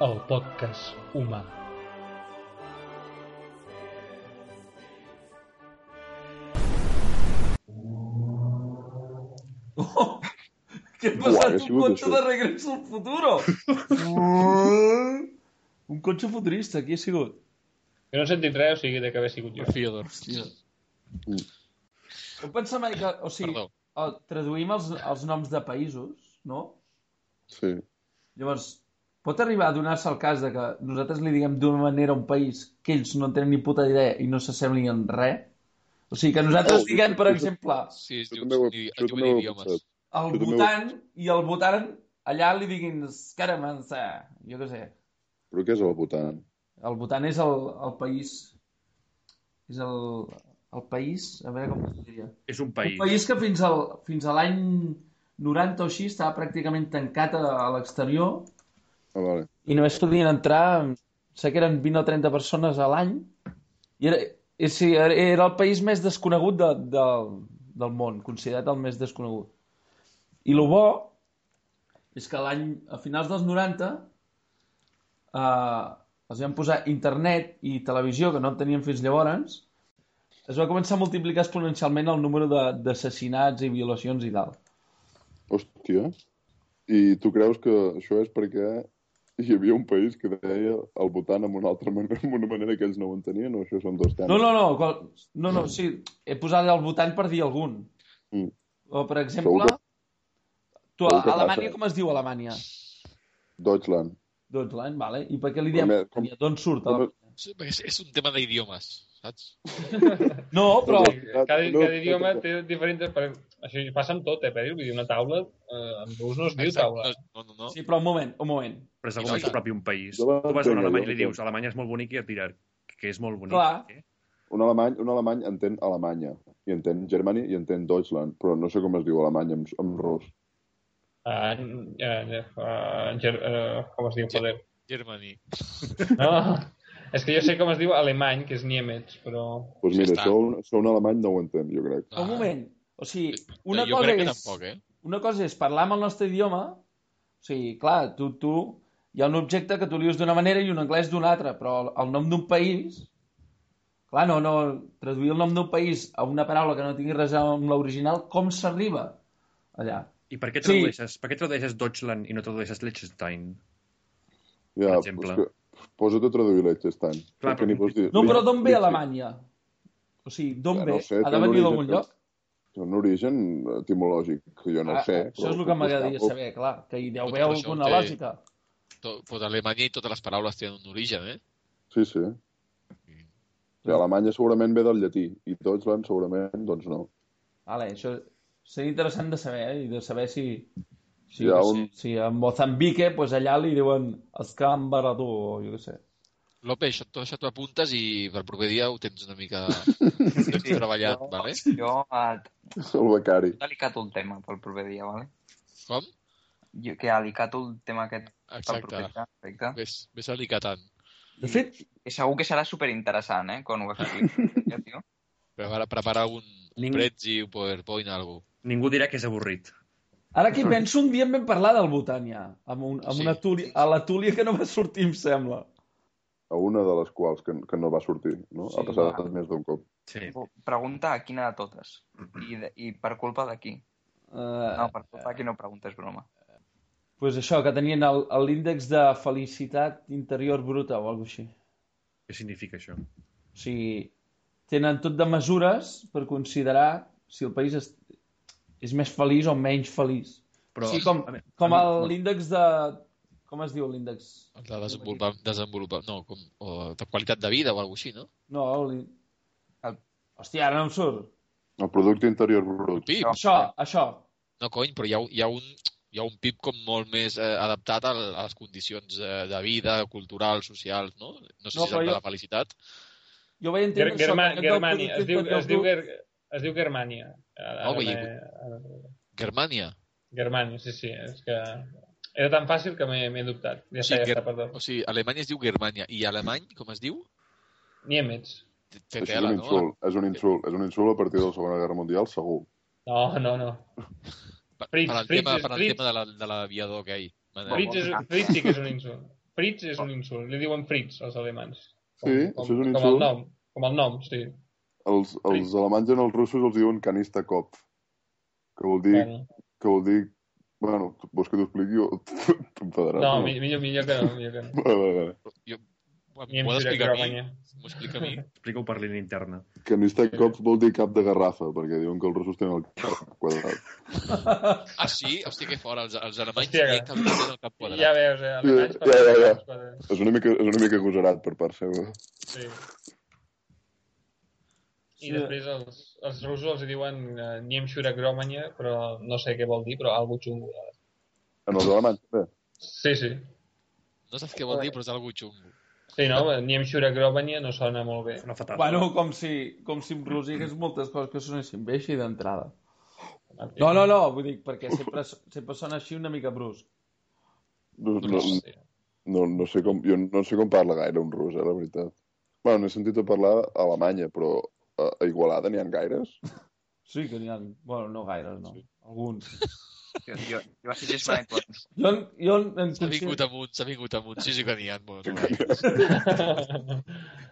el podcast humà. Ha Un això. de regreso al futuro! un cotxe futurista, qui ha sigut? Jo no he sentit res, o sigui, de que haver sigut jo. Fiodor. Heu pensat mai que... O sigui, Perdó. el, traduïm els, els noms de països, no? Sí. Llavors, pot arribar a donar-se el cas de que nosaltres li diguem d'una manera a un país que ells no en tenen ni puta idea i no s'assemblin en res? O sigui, que nosaltres Oh, diguem, per jo- jo- exemple, Sí, es Jo diu, ho, es jo es ho he idiomes. pensat. El ho- votant i el votant allà li diguin Scaramanza, jo què sé. Però què és el votant? El votant és el, el país... És el, el país... A veure com es diria. És un Un país. país que fins, al, fins a l'any 90 o així estava pràcticament tancat a, a l'exterior Ah, vale. i només podien entrar, sé que eren 20 o 30 persones a l'any, i era, i sí, era era el país més desconegut de, de, del món, considerat el més desconegut. I el bo és que l'any, a finals dels 90, eh, els van posar internet i televisió, que no en teníem fins llavors, es va començar a multiplicar exponencialment el número de- d'assassinats i violacions i tal. Hòstia. I tu creus que això és perquè hi havia un país que deia el votant amb una altra manera, amb una manera que ells no ho entenien, o això són dos temes? No, no, no, qual... no, no, sí, he posat el votant per dir algun. Mm. O, per exemple, Segur que- tu, a Alemanya, passa. com es diu Alemanya? Deutschland. Deutschland, vale. I per què li diem Com- com-? D'on surt? com-? Sí, perquè És, és un tema d'idiomes, saps? No, però... Sí, cada, No, cada idioma no, té diferents... Per... Això passa amb tot, eh, Pere? Vull dir, una taula, eh, en rus no es diu taula. No, no, no. Sí, però un moment, un moment. Però és més tant. propi un país. Tu vas a l'entenc, Alemanya i li dius. Alemanya és molt bonic i et dirà que és molt bonic. Clar. Eh? Un alemany, un alemany entén Alemanya, i entén Germany i entén Deutschland, però no sé com es diu Alemanya en, en rus. Uh, uh, uh, ger, uh, com es diu, joder? Germany. No, és que jo sé com es diu alemany, que és Niemets, però... Doncs pues mira, això, un- això un alemany no ho entén, jo crec. Un moment. O sigui, una jo cosa crec que és... tampoc, eh? Una cosa és parlar amb el nostre idioma, o sigui, clar, tu, tu, hi ha un objecte que tu li dius d'una manera i un anglès d'una altra, però el, el nom d'un país, clar, no, no, traduir el nom d'un país a una paraula que no tingui res amb l'original, com s'arriba allà? I per què Sí. tradueixes, per què tradueixes Deutschland i no tradueixes Liechtenstein? Ja, Per exemple. que posa't a traduir Liechtenstein. Clar, Perquè però- pots dir- No, però d'on ve. Alemanya? O sigui, d'on Ja, ve? no sé, ha de venir d'algun lloc? Té un origen etimològic, que jo no Ah, sé. això és el que m'agradaria saber, clar, que hi deu Tot haver alguna té- lògica. To, pues Alemanya i totes les paraules tenen un origen, eh? Sí, sí. I Alemanya segurament ve del llatí, i Deutschland segurament, doncs no. Vale, això seria interessant de saber, eh? i de saber si, si, ha no sé, un- si a Mozambique pues allà li diuen escambarador, o jo què sé. Lope, això, tot això t'ho apuntes i per proper dia ho tens una mica tens treballat, jo, vale? Jo eh, El becari. delicat el tema pel proper dia, vale? Com? Jo, que delicat el tema aquest pel Exacte. proper dia, perfecte. Ves, ves alicatant. De fet, I segur que serà superinteressant, eh, quan ho expliqui. ja, tio. Prepara, prepara un, un Ning- Prezi, un PowerPoint, algú. Ningú dirà que és avorrit. ara que hi penso, un dia en vam parlar del Bhutan ja, amb, un, amb Sí. una túlia, a la túlia que no va sortir, em sembla. A una de les quals que, que no va sortir, no? Sí, ha passat va. més d'un cop. Sí. Pregunta a quina de totes. I, de, i per culpa de qui? Uh, No, per culpa de qui no preguntes broma. pues això, que tenien l'índex de felicitat interior bruta o alguna així. Què significa això? O sigui, tenen tot de mesures per considerar si el país és més feliç o menys feliç. Però, sí, com, com el- l'índex de... Com es diu l'índex? El de desenvolupar, desenvolupar no, com, o de qualitat de vida o alguna així, no? No, l'í- El- Hòstia, ara no em surt. El producte interior brut. PIB. Això, això. No, cony, però hi ha, hi ha un hi ha un PIB com molt més eh, adaptat a, a les condicions eh, de vida, cultural, socials, no? No sé No, si és el de jo- la felicitat. Jo vaig entendre Ger això. Del Germania. producte Es diu, es diu, es diu Germania. Ara, No, ara m'he- Germània. Germània, sí, sí. És que era tan fàcil que m'he m'he dubtat. Ja O està, sigui, ja Ger- està, perdó. o sigui, Alemanya es diu Germània. I alemany, com es diu? Niemets. Té- és un no? insult, és un insult, és un insult a partir de la Segona Guerra Mundial, segur. No, no, no. Per, Fritz, per al Fritz tema, és- per al Fritz. tema de la- de l'aviador aquell. Fritz, és, Fritz sí que és un insult. Fritz és un insult. Li diuen Fritz, als alemans. Com, Sí? com, Això és un Com el insult? nom, com el nom, sí. Els, els alemanys en els russos els diuen canista cop, que vol dir, Bueno, que vol dir, bueno, vols que t'ho expliqui o t'enfadaràs? no, mi- millor, millor que no, millor que no. Vale, vale. Jo, m'ho d'explicar a mi? M'ho explica a mi? Explica-ho per línia interna. Canista cop vol dir cap de garrafa, perquè diuen que els russos tenen el cap quadrat. Ah, sí? Hòstia, que fora. Els, els alemanys Hòstia, que tenen el cap quadrat. Ja veus, eh? Alemanys Ja, ja, ja. És una mica, és una mica agosarat per part seva. Sí. Sí. I després els, els russos els diuen uh, Niemschura Gromanya, però no sé què vol dir, però algo xungo. En els alemanys, també. Sí, sí. No saps què vol dir, però és algo xungo. Sí, no? Niemschura Gromanya no sona molt bé. Una fatal. Bueno, com si, com si en Rus hi hagués moltes coses que sonessin bé així d'entrada. No, no, no, vull dir, perquè sempre, sempre sona així una mica brusc. No, no, Sí. no, no, sé com, jo no sé com parla gaire un rus, eh, la veritat. Bueno, n'he sentit a parlar a Alemanya, però a, a Igualada n'hi ha gaires? Sí que n'hi ha... Bueno, no gaires, no. Alguns. Jo, jo, jo vaig llegir Manitons. Jo, en- jo en, S'ha vingut amunt, s'ha vingut amunt. Sí, sí que n'hi ha. Bueno,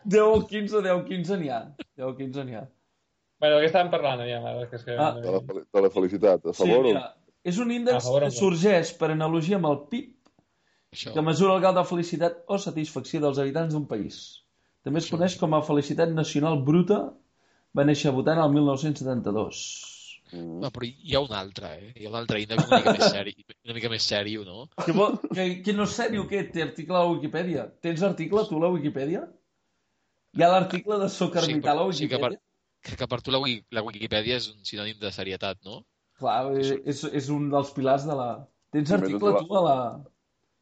10 o 15, 10 o 15 n'hi ha. 10 o 15 n'hi ha. bueno, què estàvem parlant, aviam, ara? Que és que... Ah. De la, de la felicitat, a Sí, favor mira, és un índex favor que no? sorgeix per analogia amb el PIB això. que mesura el grau de felicitat o satisfacció dels habitants d'un país. També es coneix com a felicitat nacional bruta. Va néixer a Bhutan el 1972. o... Mm. No, però hi ha un altre, eh? Hi ha un altre índex una mica més seri, una mica més sèrio, no? Que, vol, que, que no sé, diu què? Té article a la Wikipedia. Tens article tu a la Wikipedia? Hi ha l'article de Soc Ermità a la Sí, que per, Wikipedia? que, que per tu la, Wiki- la Wikipedia és un sinònim de serietat, no? Clar, eh, és, és un dels pilars de la... Tens article tu a la...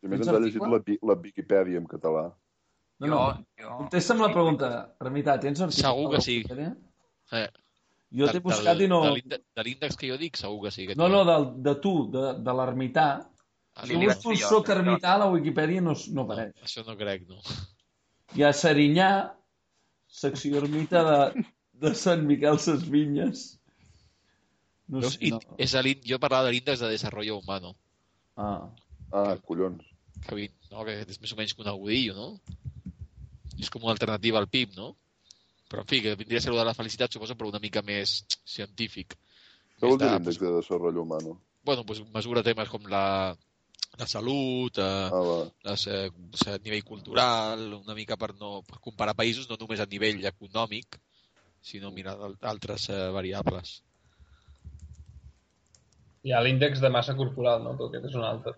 I a més Tens ens ha llegit la, la Viquipèdia en català. No, no. Jo, jo... Contesta'm la pregunta, Ermità, tens article Segur a la que sí. Eh, Jo t'he buscat i no... De l'índex- de l'índex que jo dic, segur que sí. Que No, no, ha. de, de tu, de, de l'ermità. Ah, Si busco dir jo, Soc Ermità a la Wikipedia no, no apareix. Això no crec, no. Hi ha Serinyà, secció ermita de, de Sant Miquel Ses Vinyes. No Veus? sé, I- no. És a l'ín- jo parlava de l'índex de desarrollo humano, Ah. Ah, collons. que, no, que és més o menys conegudillo, no? És com una alternativa al PIB, no? Però, en fi, que vindria a ser de la felicitat, suposo, però una mica més científic. Què vol dir l'índex de desenvolupament humano? bueno, pues mesura temes com la, la salut, eh, Ah, les, eh, a nivell cultural, una mica per no per comparar països, no només a nivell econòmic, sinó mirar d'altres eh, variables. Hi ha l'índex de massa corporal, no? Però aquest és un altre.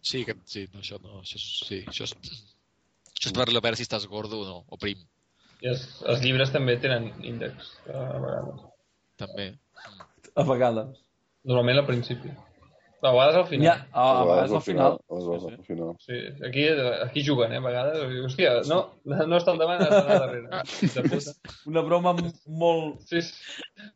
Sí, que, sí, no, això no, això, sí, això és, això és per veure si estàs gordo o no, o prim, I els, els llibres també tenen índex, eh, a vegades. també. A vegades. Normalment al principi. A vegades al final. Ja, a, a vegades al final. A vegades al final. Sí, aquí, aquí juguen, eh, a vegades. Hòstia, no, no està al davant, està darrere. Una broma molt, Sí, sí.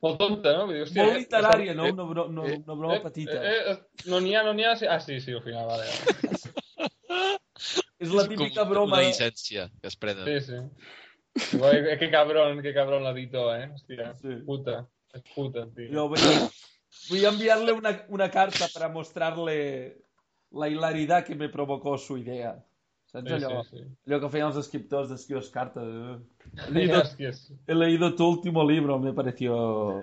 Molt tonta, no? Dir, hòstia, molt eh, literària, no? eh, Una, bro, no, una broma petita. Eh, eh, no n'hi ha, no n'hi ha... Sí. Ah, sí, sí, al final, vale. vale. És la típica broma... Una de- llicència que es prenen. Sí, sí. Igual, eh, que cabrón, que cabrón l'editor, eh? Hòstia, Sí. puta. Es puta, tío. Yo voy a, voy a enviarle una, una carta para mostrarle la hilaridad que me provocó su idea. Saps Sí, allò, sí, sí. allò que feien els escriptors d'escriure cartes? eh? He leído, he leído tu último libro, me pareció...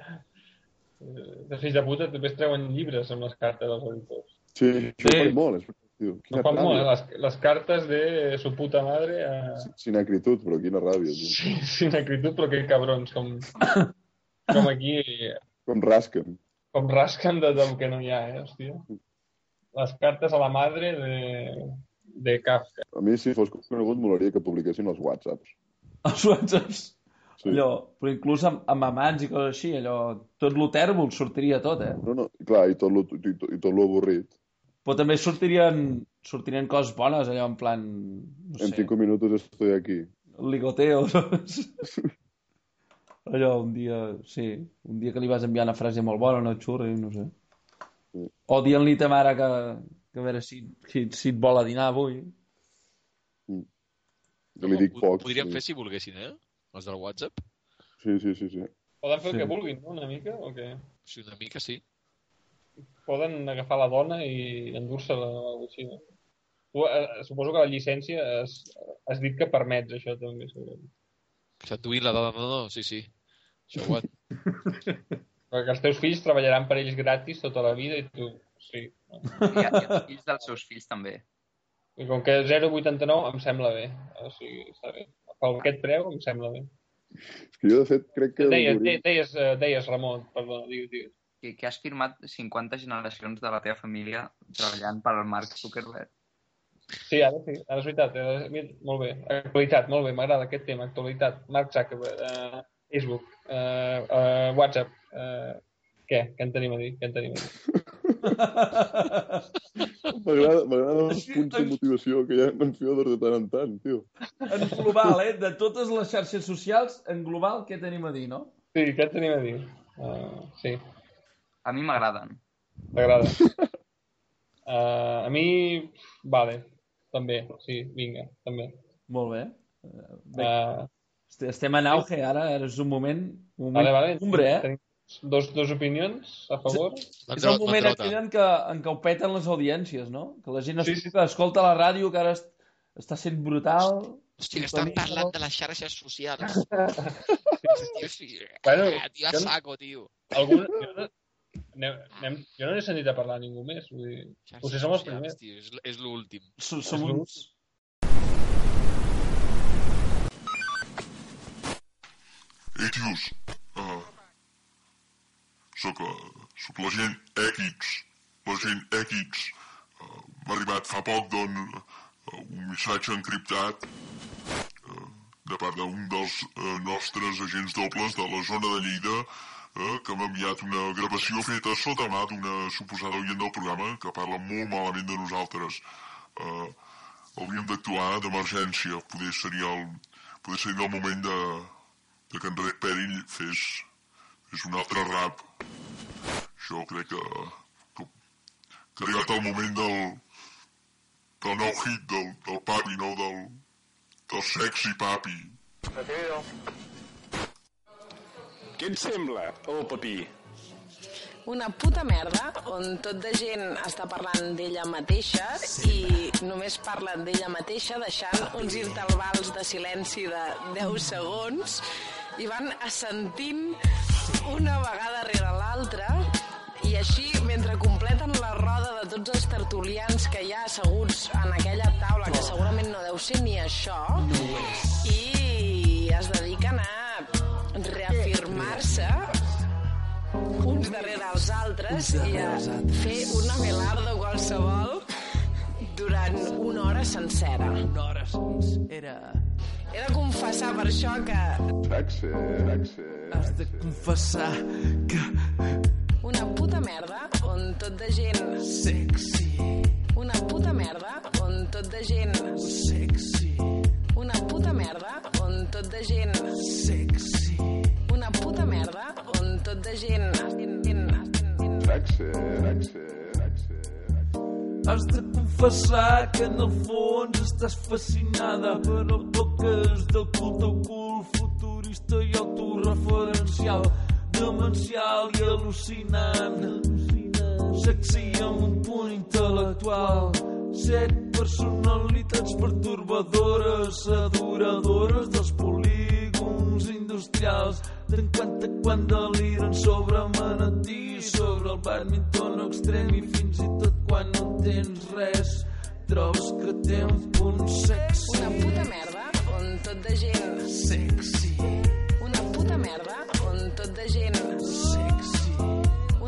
Eh, De fills de puta també es treuen llibres amb les cartes dels editors. Sí, això Sí. molt, és No Quina molt, eh? ràbia. les, les cartes de su puta madre a... Sin acritud, però quina ràbia, tio. Sí, sin acritud, però que cabrons, com, com aquí, Com rasquen. com rasquen de, del que no hi ha, eh, hòstia. Les cartes a la madre de, de Kafka. A mi, si fos conegut, molaria que publiquessin els whatsapps. Els whatsapps. Sí. Allò, però inclús amb, amb amants i coses així, allò, tot lo tèrbol sortiria tot, eh? No, no, clar, i tot lo, i, tot, i tot lo avorrit. Però també sortirien, sortirien coses bones, allò, en plan, no En sé, cinco minutos estoy aquí. ligoteo, saps? Allò, un dia, sí, un dia que li vas enviar una frase molt bona, una xurra, no sé. Sí. O dient-li a ta mare que, que a veure si, si, si et vol a dinar avui. Que li dic poc. Podríem sí. fer si volguessin, eh? Els del WhatsApp. Sí, sí, sí, sí. Poden fer el Sí. que vulguin, no?, una mica, o què? Sí, una mica sí. Poden agafar la dona i endur-se-la o alguna així, no? Tu, eh, suposo que la llicència has, has dit que permets això també, segurament. S'enduint la dona, no, no, sí, sí. Això ho Perquè els teus fills treballaran per ells gratis tota la vida i tu, sí. No? I, i els fills dels seus fills també. I com que 0,89 em sembla bé. O sigui, està bé. Per aquest preu em sembla bé. És que jo, de fet, crec que... Deies, de- deies, eh, deies Ramon, perdona, digues, digues. Que, que has firmat 50 generacions de la teva família treballant per al Mark Zuckerberg. Sí, ara sí, ara és veritat. Eh, molt bé. Actualitat, molt bé, m'agrada aquest tema, actualitat. Mark Zuckerberg, eh, Facebook, eh, eh, WhatsApp. Eh, què? Què en tenim a dir? Què en tenim a dir? M'agrada m'agraden els punts de motivació que hi ha en Fiodor de tant en tant, tio. En global, eh? De totes les xarxes socials, en global, què tenim a dir, no? Sí, què en tenim a dir? Uh, sí, A mi m'agraden. t'agrada. Uh, a mi, vale, també, sí, vinga, també. Molt bé. Eh, Bé, Uh, est- estem en auge, ara, ara és un moment, un moment vale, vale. cumbre, eh? Tenim dos, dos opinions a favor. És el moment aquell en què, en què ho peten les audiències, no? Que la gent Sí, sí, sí. sí. escolta la ràdio, que ara est- està sent brutal. Hòstia, que estan parlant de les xarxes socials. tio, sí. Bueno, Ah, tio, a saco, tio. Algun, jo, no, anem, anem, jo no n'he sentit a parlar a ningú més. Vull dir, Xarxes Potser som els primers. Tio, és, és l'últim. Som, som És uns... Ei, tios, uh, soc, uh, soc l'agent X, l'agent X. Uh, M'ha arribat fa poc, doncs, uh, un missatge encriptat uh, de part d'un dels uh, nostres agents dobles de la zona de Lleida uh, que m'ha enviat una gravació feta sota mà d'una suposada oient del programa que parla molt malament de nosaltres. Uh, hauríem d'actuar d'emergència. Poder seria el, poder seria el moment de, de que en Red Perill fes, fes un altre rap. Jo crec que, que, que ha arribat el moment del, del nou hit del, del papi, no? Del, del sexy papi. Què et sembla, oh papí? Una puta merda on tot de gent està parlant d'ella mateixa i només parlen d'ella mateixa deixant uns intervals de silenci de 10 segons i van assentint una vegada rere l'altra. I així, mentre completen la roda de tots els tertulians que hi ha asseguts en aquella taula, que segurament no deu ser ni això, i reafirmar-se uns darrere els altres i a fer una velarda qualsevol durant una hora sencera. Una hora sencera. He de confessar per això que Sexy, sexy. Has de confessar que una puta merda on tot de gent... sexy, Una puta merda on tot de gent... sexy, Una puta merda on tot de gent... sexy. Puta merda on tot de gent... Sexy, sexy, sexy. Has de confessar que en el fons estàs fascinada per el toques del culte ocult futurista i autorreferencial demencial i al·lucinant. Sexy amb un punt intel·lectual set personalitats pertorbadores adoradores dels polígons industrials d'encanta quan deliren sobre manatí sobre el badminton extrem i fins i tot quan no tens res. Trobes que té un punt sexy. Una puta merda on tot de gent... sexy. Una puta merda on tot de gent... sexy.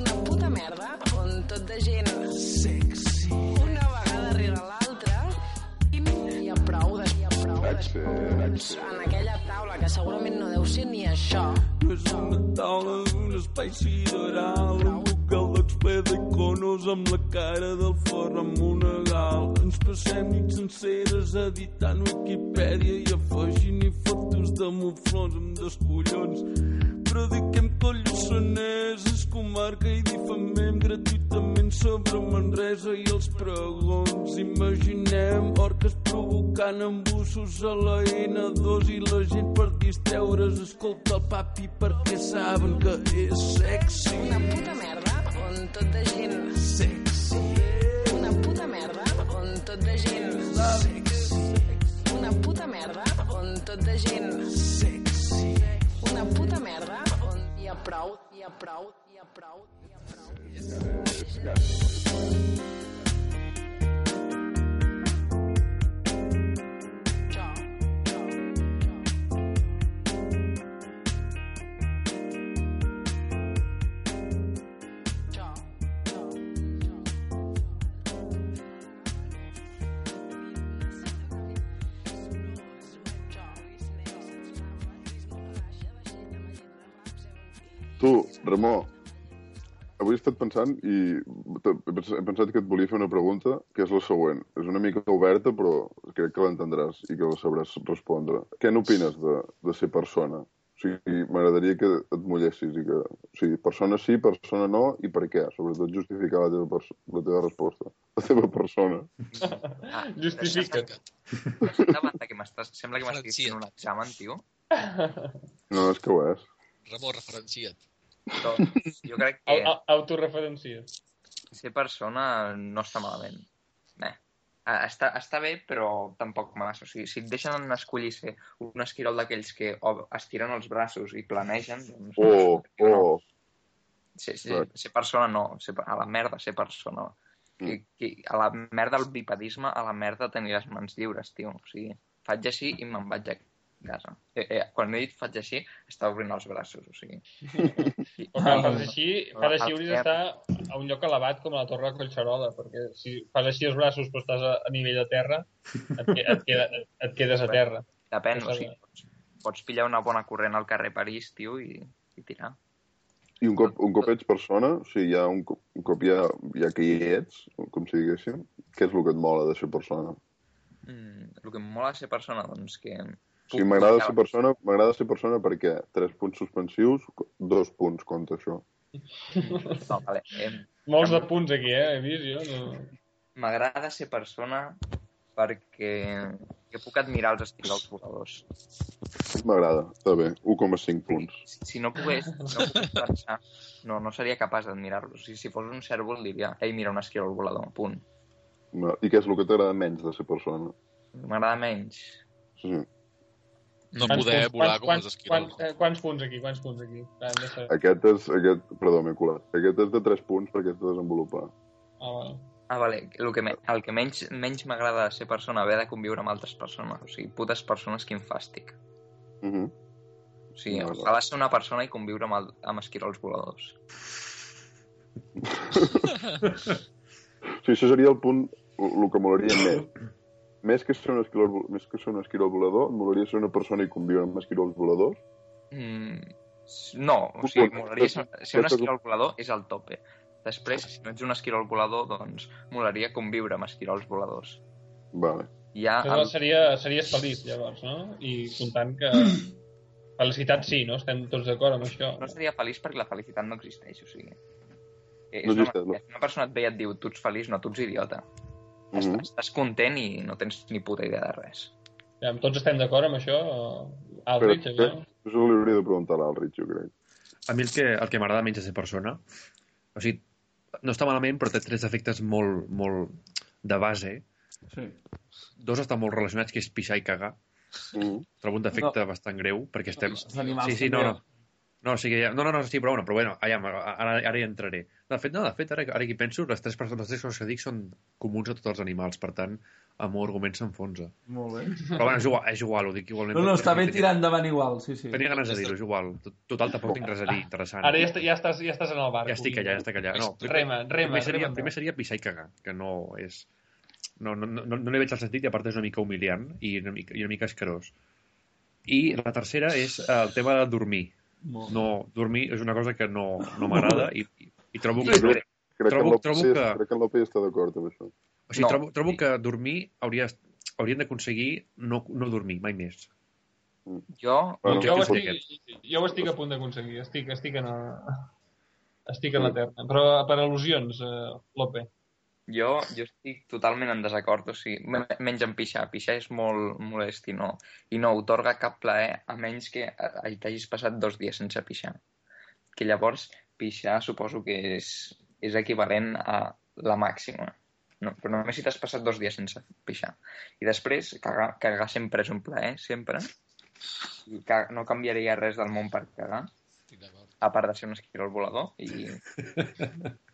Una puta merda on tot de gent... sexy. Una vegada rere l'altra i ha prou de... Ha prou de... Sexy. En aquella que segurament no deu ser ni això, No és una taula, un espai sideral, un local d'expé d'iconos amb la cara del forn amb una gal. Ens passem nits senceres editant Wikipedia i afegint-hi fotos de muflons amb descollons. Prediquem que el Lluçanès és comarca i difamem gratuïtament sobre Manresa i els pregons. Imaginem orques provocant embussos a la N2 i la gent per distreure's escolta el papi perquè saben que és sexy. una puta merda on tot de gent... Sexy, Una puta merda on tot de gent... sexy, Una puta merda on tot de gent... sexy. Una puta merda on hi ha prou, hi ha prou, hi ha prou, hi ha prou. Jo, Tu, Ramó, avui he estat pensant i he pens- he pensat que et volia fer una pregunta, que és la següent. És una mica oberta, però crec que l'entendràs i que la sabràs respondre. Què n'opines de, de ser persona? O sigui, m'agradaria que et mullessis i que... O sigui, persona sí, persona no, i per què? Sobretot justificar la teva, la teva resposta. La teva persona. Justifica't. De banda que m'estàs... Sembla que Diferencia't. fent un examen, tio. No, és que ho és. Ramon, referencia't. Doncs jo crec que Au- au- Autoreferencia. ser persona no està malament. Bé, eh, està, està bé, però tampoc massa. O sigui, si et deixen escollir ser un esquirol d'aquells que estiren els braços i planegen, doncs... Oh, no. oh. Ser, ser, ser persona no, ser, a la merda ser persona. Que, que, a la merda el bipedisme, a la merda tenir les mans lliures, tio. O sigui, faig així i me'n vaig a casa. Eh, eh, quan he dit faig així, estava obrint els braços, o sigui... O que fas així, fas així El hauries d'estar a un lloc elevat com a la Torre de Collserola, perquè si fas així els braços però estàs a, a nivell de terra, et, que- et, queda, et quedes a terra. Depèn, o sigui, pots, pots pillar una bona corrent al carrer París, tio, i, i tirar. I un cop, un cop ets persona, o sigui, ja un, cop, un cop ja, ja que hi ets, com si diguéssim, què és el que et mola de ser persona? Mm, el que em mola de ser persona, doncs que... Sigui, m'agrada ser persona, m'agrada ser persona perquè tres punts suspensius, dos punts contra això. No, vale. Eh, Molts de punts aquí, eh? He vist jo. No... M'agrada ser persona perquè que puc admirar els esquirols voladors. M'agrada, està bé, 1,5 punts. Si, si no pogués, no pogués pensar, no, no seria capaç d'admirar-los. Si, si fos un cèrvol diria, ei, mira un esquirol volador, punt. I què és el que t'agrada menys de ser persona? M'agrada menys. Sí. No Quants poder punts- volar quants, com els esquirols. quants, eh, quants punts aquí? Quants punts aquí? Clar, saber. Aquest és... Aquest, perdó, m'he colat. Aquest és de 3 punts perquè és de desenvolupar. Ah, vale. Ah, vale. El que, me, el que menys, menys m'agrada de ser persona, haver de conviure amb altres persones. O sigui, putes persones, quin fàstic. Uh -huh. O sigui, No, no. ojalà ser una persona i conviure amb, el, amb esquirols voladors. Sí, això seria el punt, el que molaria més. Més que ser un esquirol, més que ser un esquirol volador, molaria ser una persona i conviure amb esquirols voladors. Mm, no, o sigui, molaria ser, ser un esquirol volador és el tope. Després, si no ets un esquirol volador, doncs molaria conviure amb esquirols voladors. Vale. Ja, el, seria, series feliç, llavors, no? I comptant que... Felicitat sí, no? Estem tots d'acord amb això. no seria feliç perquè la felicitat no existeix, o sigui... És, No una, existeix, no. és una persona et ve i et diu tu ets feliç, no, tu ets idiota. Uh Estàs, -huh. estàs content i no tens ni puta idea de res. Ja, tots estem d'acord amb això? Aldrich, Però, això? Això li hauria de preguntar a l'Alrich, jo crec. A mi el que, el que m'agrada menys de ser persona, o sigui, no està malament, però té tres efectes molt, molt de base. Sí. Dos estan molt relacionats, que és pixar i cagar. -huh. Trobo un defecte no. bastant greu, perquè estem... Sí, sí, no, no. No, o sigui, no, no, no, sí, però bueno, però bueno, allà, ara, ara hi entraré. De fet, no, de fet, ara, ara que hi penso, les tres, persones, les tres coses que dic són comuns a tots els animals, per tant, el meu argument s'enfonsa. Molt bé. Però bueno, és igual, és igual, ho dic igualment. No, no, està bé tenia- tirar endavant igual, sí, sí. Tenia ganes de dir-ho, és igual. Total, tampoc tinc res a dir interessant. Ara ja, est ja, estàs, ja estàs en el barco. Ja estic allà, ja estic allà. No, Rema, rema, primer seria, rema. primer seria pixar i cagar, que no és... No, no, no, no li veig el sentit i a part és una mica humiliant i una mica, i una mica escarós. I la tercera és el tema de dormir. No, dormir és una cosa que no, no m'agrada i, i, i trobo que... Crec, crec, Trobo- que en trobo que- crec que en López està d'acord amb això. O sigui, No. trobo, trobo que dormir hauria, haurien d'aconseguir no, no dormir, mai més. Jo, Bueno, Jo ho, estic, jo ho estic a punt d'aconseguir. Estic, estic en el... Estic en la terra. Però per al·lusions, eh, Lope. Jo, jo estic totalment en desacord, o sigui, me- menys en pixar. Pixar és molt molest i no, i no otorga cap plaer a menys que t'hagis passat dos dies sense pixar. Que llavors pixar suposo que és, és equivalent a la màxima. No, però només si t'has passat dos dies sense pixar. I després, cagar, cagar sempre és un plaer, sempre. I ca no canviaria res del món per cagar, a part de ser un esquirol volador. I,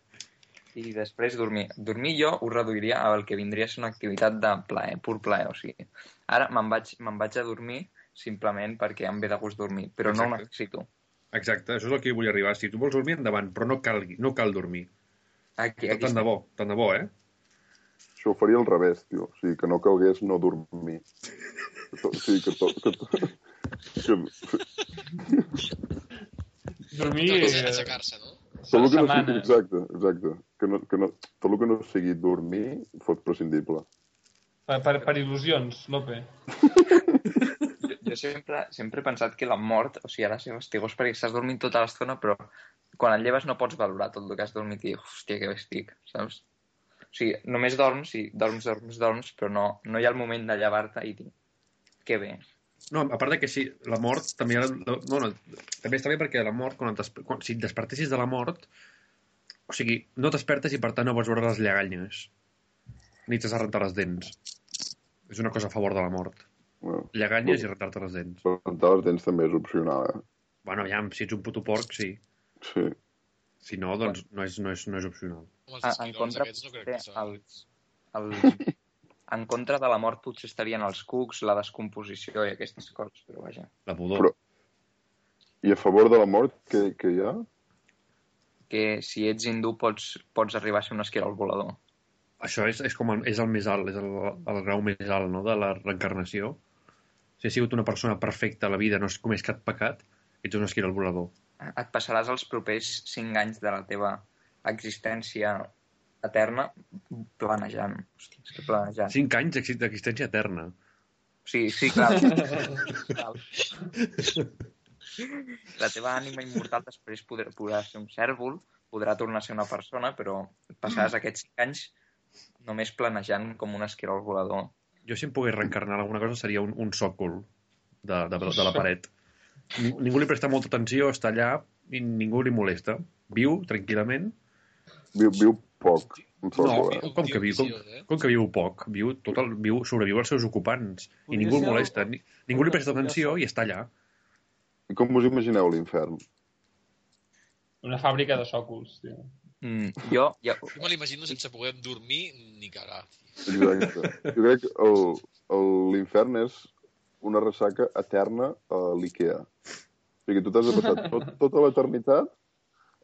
i després dormir. Dormir jo ho reduiria al que vindria a ser una activitat de plaer, pur plaer. O sigui, ara me'n vaig, me'n vaig a dormir simplement perquè em ve de gust dormir, però no ho Exacte. necessito. Exacte, això és el que vull arribar. Si tu vols dormir, endavant, però no cal, no cal dormir. Aquí, aquí Tant de bo, tant de bo, eh? Això ho faria al revés, tio. O sigui, que no calgués no dormir. Que to- O sigui, que... To, que, to, que Dormir... Tot és eh, aixecar-se, no? Tot el que no sigui, exacte, exacte. Que no, que no, tot el que no sigui dormir fot prescindible. Per, per, per il·lusions, Lope. Jo, jo sempre, sempre he pensat que la mort, o sigui, de ser fastigós perquè estàs dormint tota l'estona, però quan et lleves no pots valorar tot el que has dormit i dir, hòstia, que bé estic, saps? O sigui, només dorms i dorms, dorms, dorms, però no, no hi ha el moment de llevar-te i dir, que bé. No, a part de que sí, la mort també, ha- no, no, també està bé perquè la mort, quan, et quan si et despertessis de la mort, o sigui, no despertes i per tant no pots veure les lleganyes. Ni t'has de rentar les dents. És una cosa a favor de la mort. Bueno, Lleganyes i rentar-te les dents. rentar les dents també és opcional, eh? Bueno, ja, si ets un puto porc, sí. Sí. Si no, doncs no és, no és, no és opcional. Ah, en contra, no crec que són... els, els, en contra de la mort potser estarien els cucs, la descomposició i aquestes coses, però vaja. La pudor. Però- I a favor de la mort, què, què hi ha? Que si ets hindú pots, pots arribar a ser un esquirol volador. Això és, és com el, és el més alt, és el, el grau més alt no? de la reencarnació. Si has sigut una persona perfecta a la vida, no has comès cap pecat, ets un esquirol volador. Et passaràs els propers 5 anys de la teva existència eterna planejant. Hòstia, és que planejant. Cinc anys d'exi- d'existència eterna. sí, sí, clar. La teva ànima immortal després podrà, podrà ser un cèrvol, podrà tornar a ser una persona, però passaràs aquests 5 anys només planejant com un esquirol volador. Jo si em pogués reencarnar en alguna cosa seria un, un sòcol de, de, de la paret. Ni- Ningú li presta molta atenció, està allà i ningú li molesta. Viu tranquil·lament. Viu, viu poc. No, eh? com que viu, com, com que viu poc, viu, tot el, viu, sobreviu als seus ocupants i ningú el molesta, ni, ningú li presta atenció i està allà. I com us imagineu l'infern? Una fàbrica de sòcols, tio. Mm, jo, jo, Jo me l'imagino sense poder dormir ni cagar. Exacte. Jo crec que l'infern és una ressaca eterna a l'IKEA. O sigui, tu t'has de passar tot, tota l'eternitat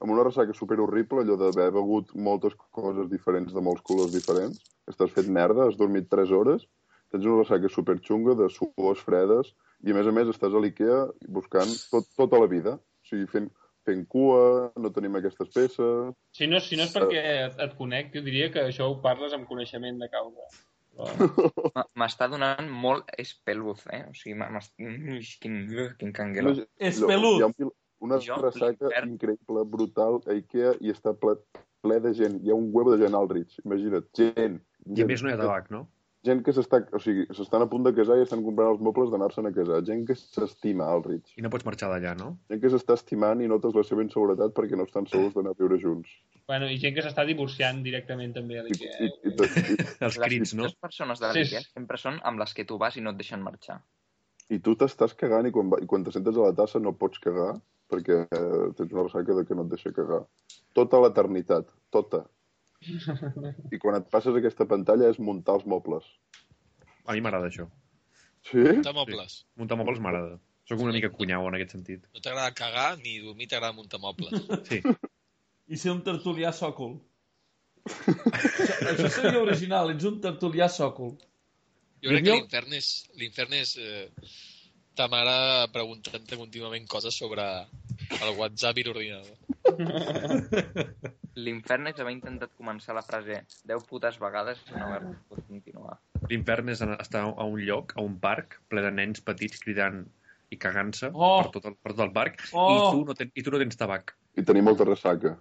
amb una ressaca super horrible, allò d'haver begut moltes coses diferents, de molts colors diferents, estàs fet merda, has dormit 3 hores, tens una ressaca super xunga de suors fredes, i a més a més estàs a l'IKEA buscant tot, tota la vida. O sigui, fent, fent cua, no tenim aquestes peces... Si no, si no és perquè et, et conec, jo diria que això ho parles amb coneixement de causa. Però... m'està donant molt espeluz, eh? O sigui, mm, quin, quin canguelo. Hi ha un, una Jo, ressaca increïble, brutal, a Ikea, i està ple, ple de gent. Hi ha un huevo de gent al Rich, imagina't. Gent. I a gent, més no hi ha tabac, no? gent que s'està, o sigui, s'estan a punt de casar i estan comprant els mobles d'anar-se'n a casar. Gent que s'estima al Rich. I no pots marxar d'allà, no? Gent que s'està estimant i notes la seva inseguretat perquè no estan segurs d'anar a viure junts. Bueno, i gent que s'està divorciant directament també a l'IKEA. i, i, i, Els crits, no? Les persones de Sí, l'IKEA sempre són amb les que tu vas i no et deixen marxar. i tu t'estàs cagant i quan, i quan te sentes a la tassa no pots cagar perquè eh, tens una ressaca de que no et deixa cagar. Tota l'eternitat, tota. I quan et passes aquesta pantalla és muntar els mobles. A mi m'agrada això. Sí? Muntar mobles. Muntar mobles m'agrada. Soc una mica cunyau en aquest sentit. No t'agrada cagar ni dormir, t'agrada muntar mobles. Sí. I ser un tertulià sòcol. això, això seria original, ets un tertulià sòcol. Jo crec que l'infern és, l'infern és eh, ta mare preguntant-te contínuament coses sobre el WhatsApp i l'ordinador. L'infern és haver intentat començar la frase 10 putes vegades i no haver pogut continuar. L'infern és estar a un lloc, a un parc, ple de nens petits cridant i cagant-se Oh! per, tot el, per tot el parc, Oh! i, tu no ten, i tu no tens tabac. I tenir molta ressaca.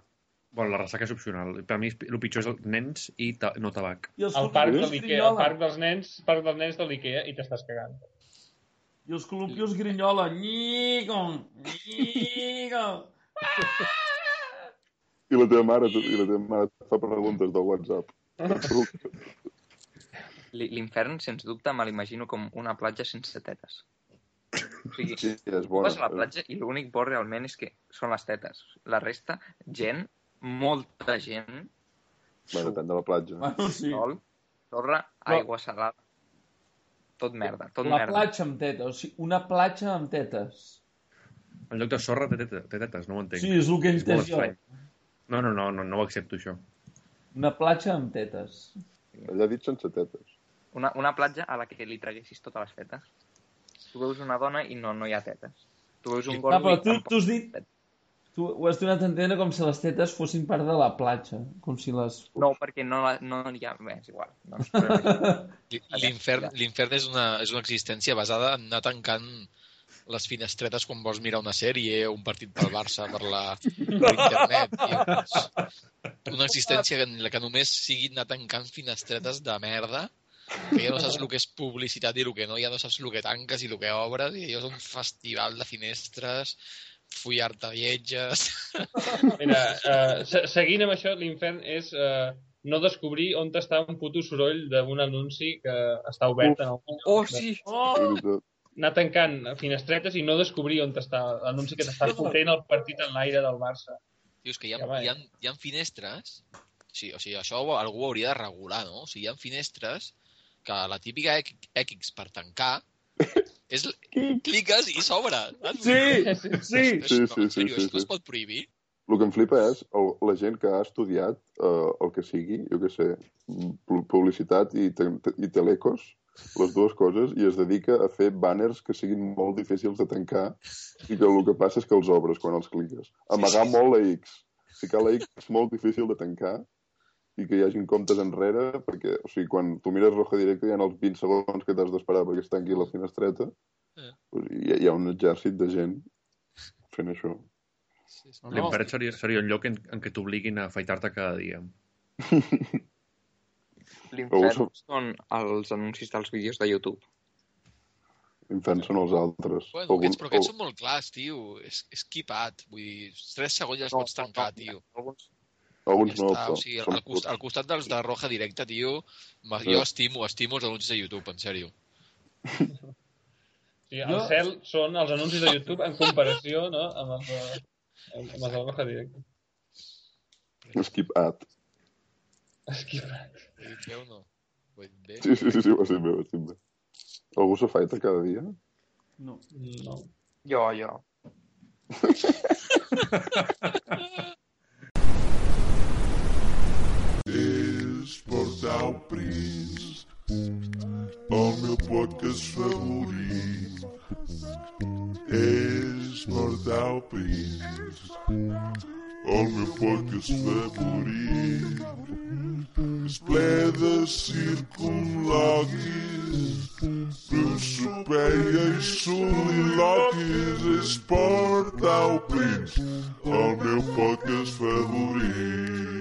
Bueno, la ressaca és opcional. Per mi el pitjor és el nens i ta, no tabac. I els Al parc de l'IKEA, al grinyolen. parc dels nens, parc dels nens de l'IKEA i t'estàs cagant. I els columpios grinyolen. Nyigo, nyigo. I la teva mare, i la teva mare fa preguntes del WhatsApp. Li- L'infern, sens dubte, me l'imagino com una platja sense tetes. O sigui, Sí, és tu bona. vas a la platja i l'únic bo realment és que són les tetes. La resta, gent, molta gent, Bueno, depèn de la platja. Bueno, sí. sol, sorra, aigua salada, tot merda, tot La merda. platja amb tetes, o sigui, una platja amb tetes. En lloc de sorra té teta- té tetes, no ho entenc. Sí, és el que he entès jo. No, no, no, no, no ho accepto, això. Una platja amb tetes. Allà dit sense tetes. Una, una platja a la que li traguessis totes les tetes. Tu veus una dona i no, no hi ha tetes. Tu veus un Ah, gordo però i tu, tampoc tu has dit... Tu ho has donat a entendre com si les tetes fossin part de la platja. Com si les... No, perquè no, la- no hi ha... Bé, és igual. No l'infern és, una, és una existència basada en anar tancant les finestretes quan vols mirar una sèrie o un partit pel Barça per, la, per internet. I una existència en la que només sigui anar tancant finestretes de merda que ja no saps el que és publicitat i el que no, ja no saps el que tanques i el que obres, i allò és un festival de finestres, follar-te lletges... Mira, uh, se seguint amb això, l'infern és uh, no descobrir on està un puto soroll d'un anunci que està obert en el... Oh, sí! Oh! Anar tancant finestretes i no descobrir on està l'anunci que t'està fotent el partit en l'aire del Barça. Dius que hi ha, Ja hi ha, hi ha finestres... Sí, o sigui, això algú ho hauria de regular, no? O sigui, hi ha finestres que la típica X, X per tancar és... cliques i s'obre. Sí, sí, sí. Això, Sí, no, sí, sí, sí, sí. es pot prohibir? El que em flipa és el, la gent que ha estudiat eh, el que sigui, jo què sé, pu- publicitat i, te, i telecos, les dues coses, i es dedica a fer banners que siguin molt difícils de tancar i que el que passa és que els obres quan els cliques. Amagar sí. molt la X. Ficar la X és molt difícil de tancar i que hi hagin comptes enrere, perquè, o sigui, quan tu mires Roja Directe hi ha els 20 segons que t'has d'esperar perquè es tanqui la finestreta, Eh. pues, hi, ha, hi ha un exèrcit de gent fent això. Sí, sí. No, no. L'infern seria, seria un lloc en, en què t'obliguin a afaitar-te cada dia. L'infern són els anuncis dels vídeos de YouTube. Infants són els altres. Bueno, aquests, però aquests són molt clars, tio. És, és keep at. Vull dir, 3 segons ja els pots tancar, tio. Alguns, Alguns Ja no, està, però... o sigui, al, costat, al costat dels de Roja Directa, tio, jo estimo, estimo els anuncis de YouTube, en sèrio. Sí, el Jo- cel són els anuncis de YouTube en comparació no, amb els de, amb, amb els de Roja Directa. Skip ad. Ho he dit bé o no? Ho he dit bé? Sí, sí, sí, sí, ho estic bé, ho estic bé. Algú s'afaita cada dia? No. No. Jo, jo. És Portal Pris, el meu podcast favorit. És Portal Pris, el meu podcast favorit. És ple de circunloquis, prosopeia i soliloquis. És Portal Pris, el meu podcast favorit.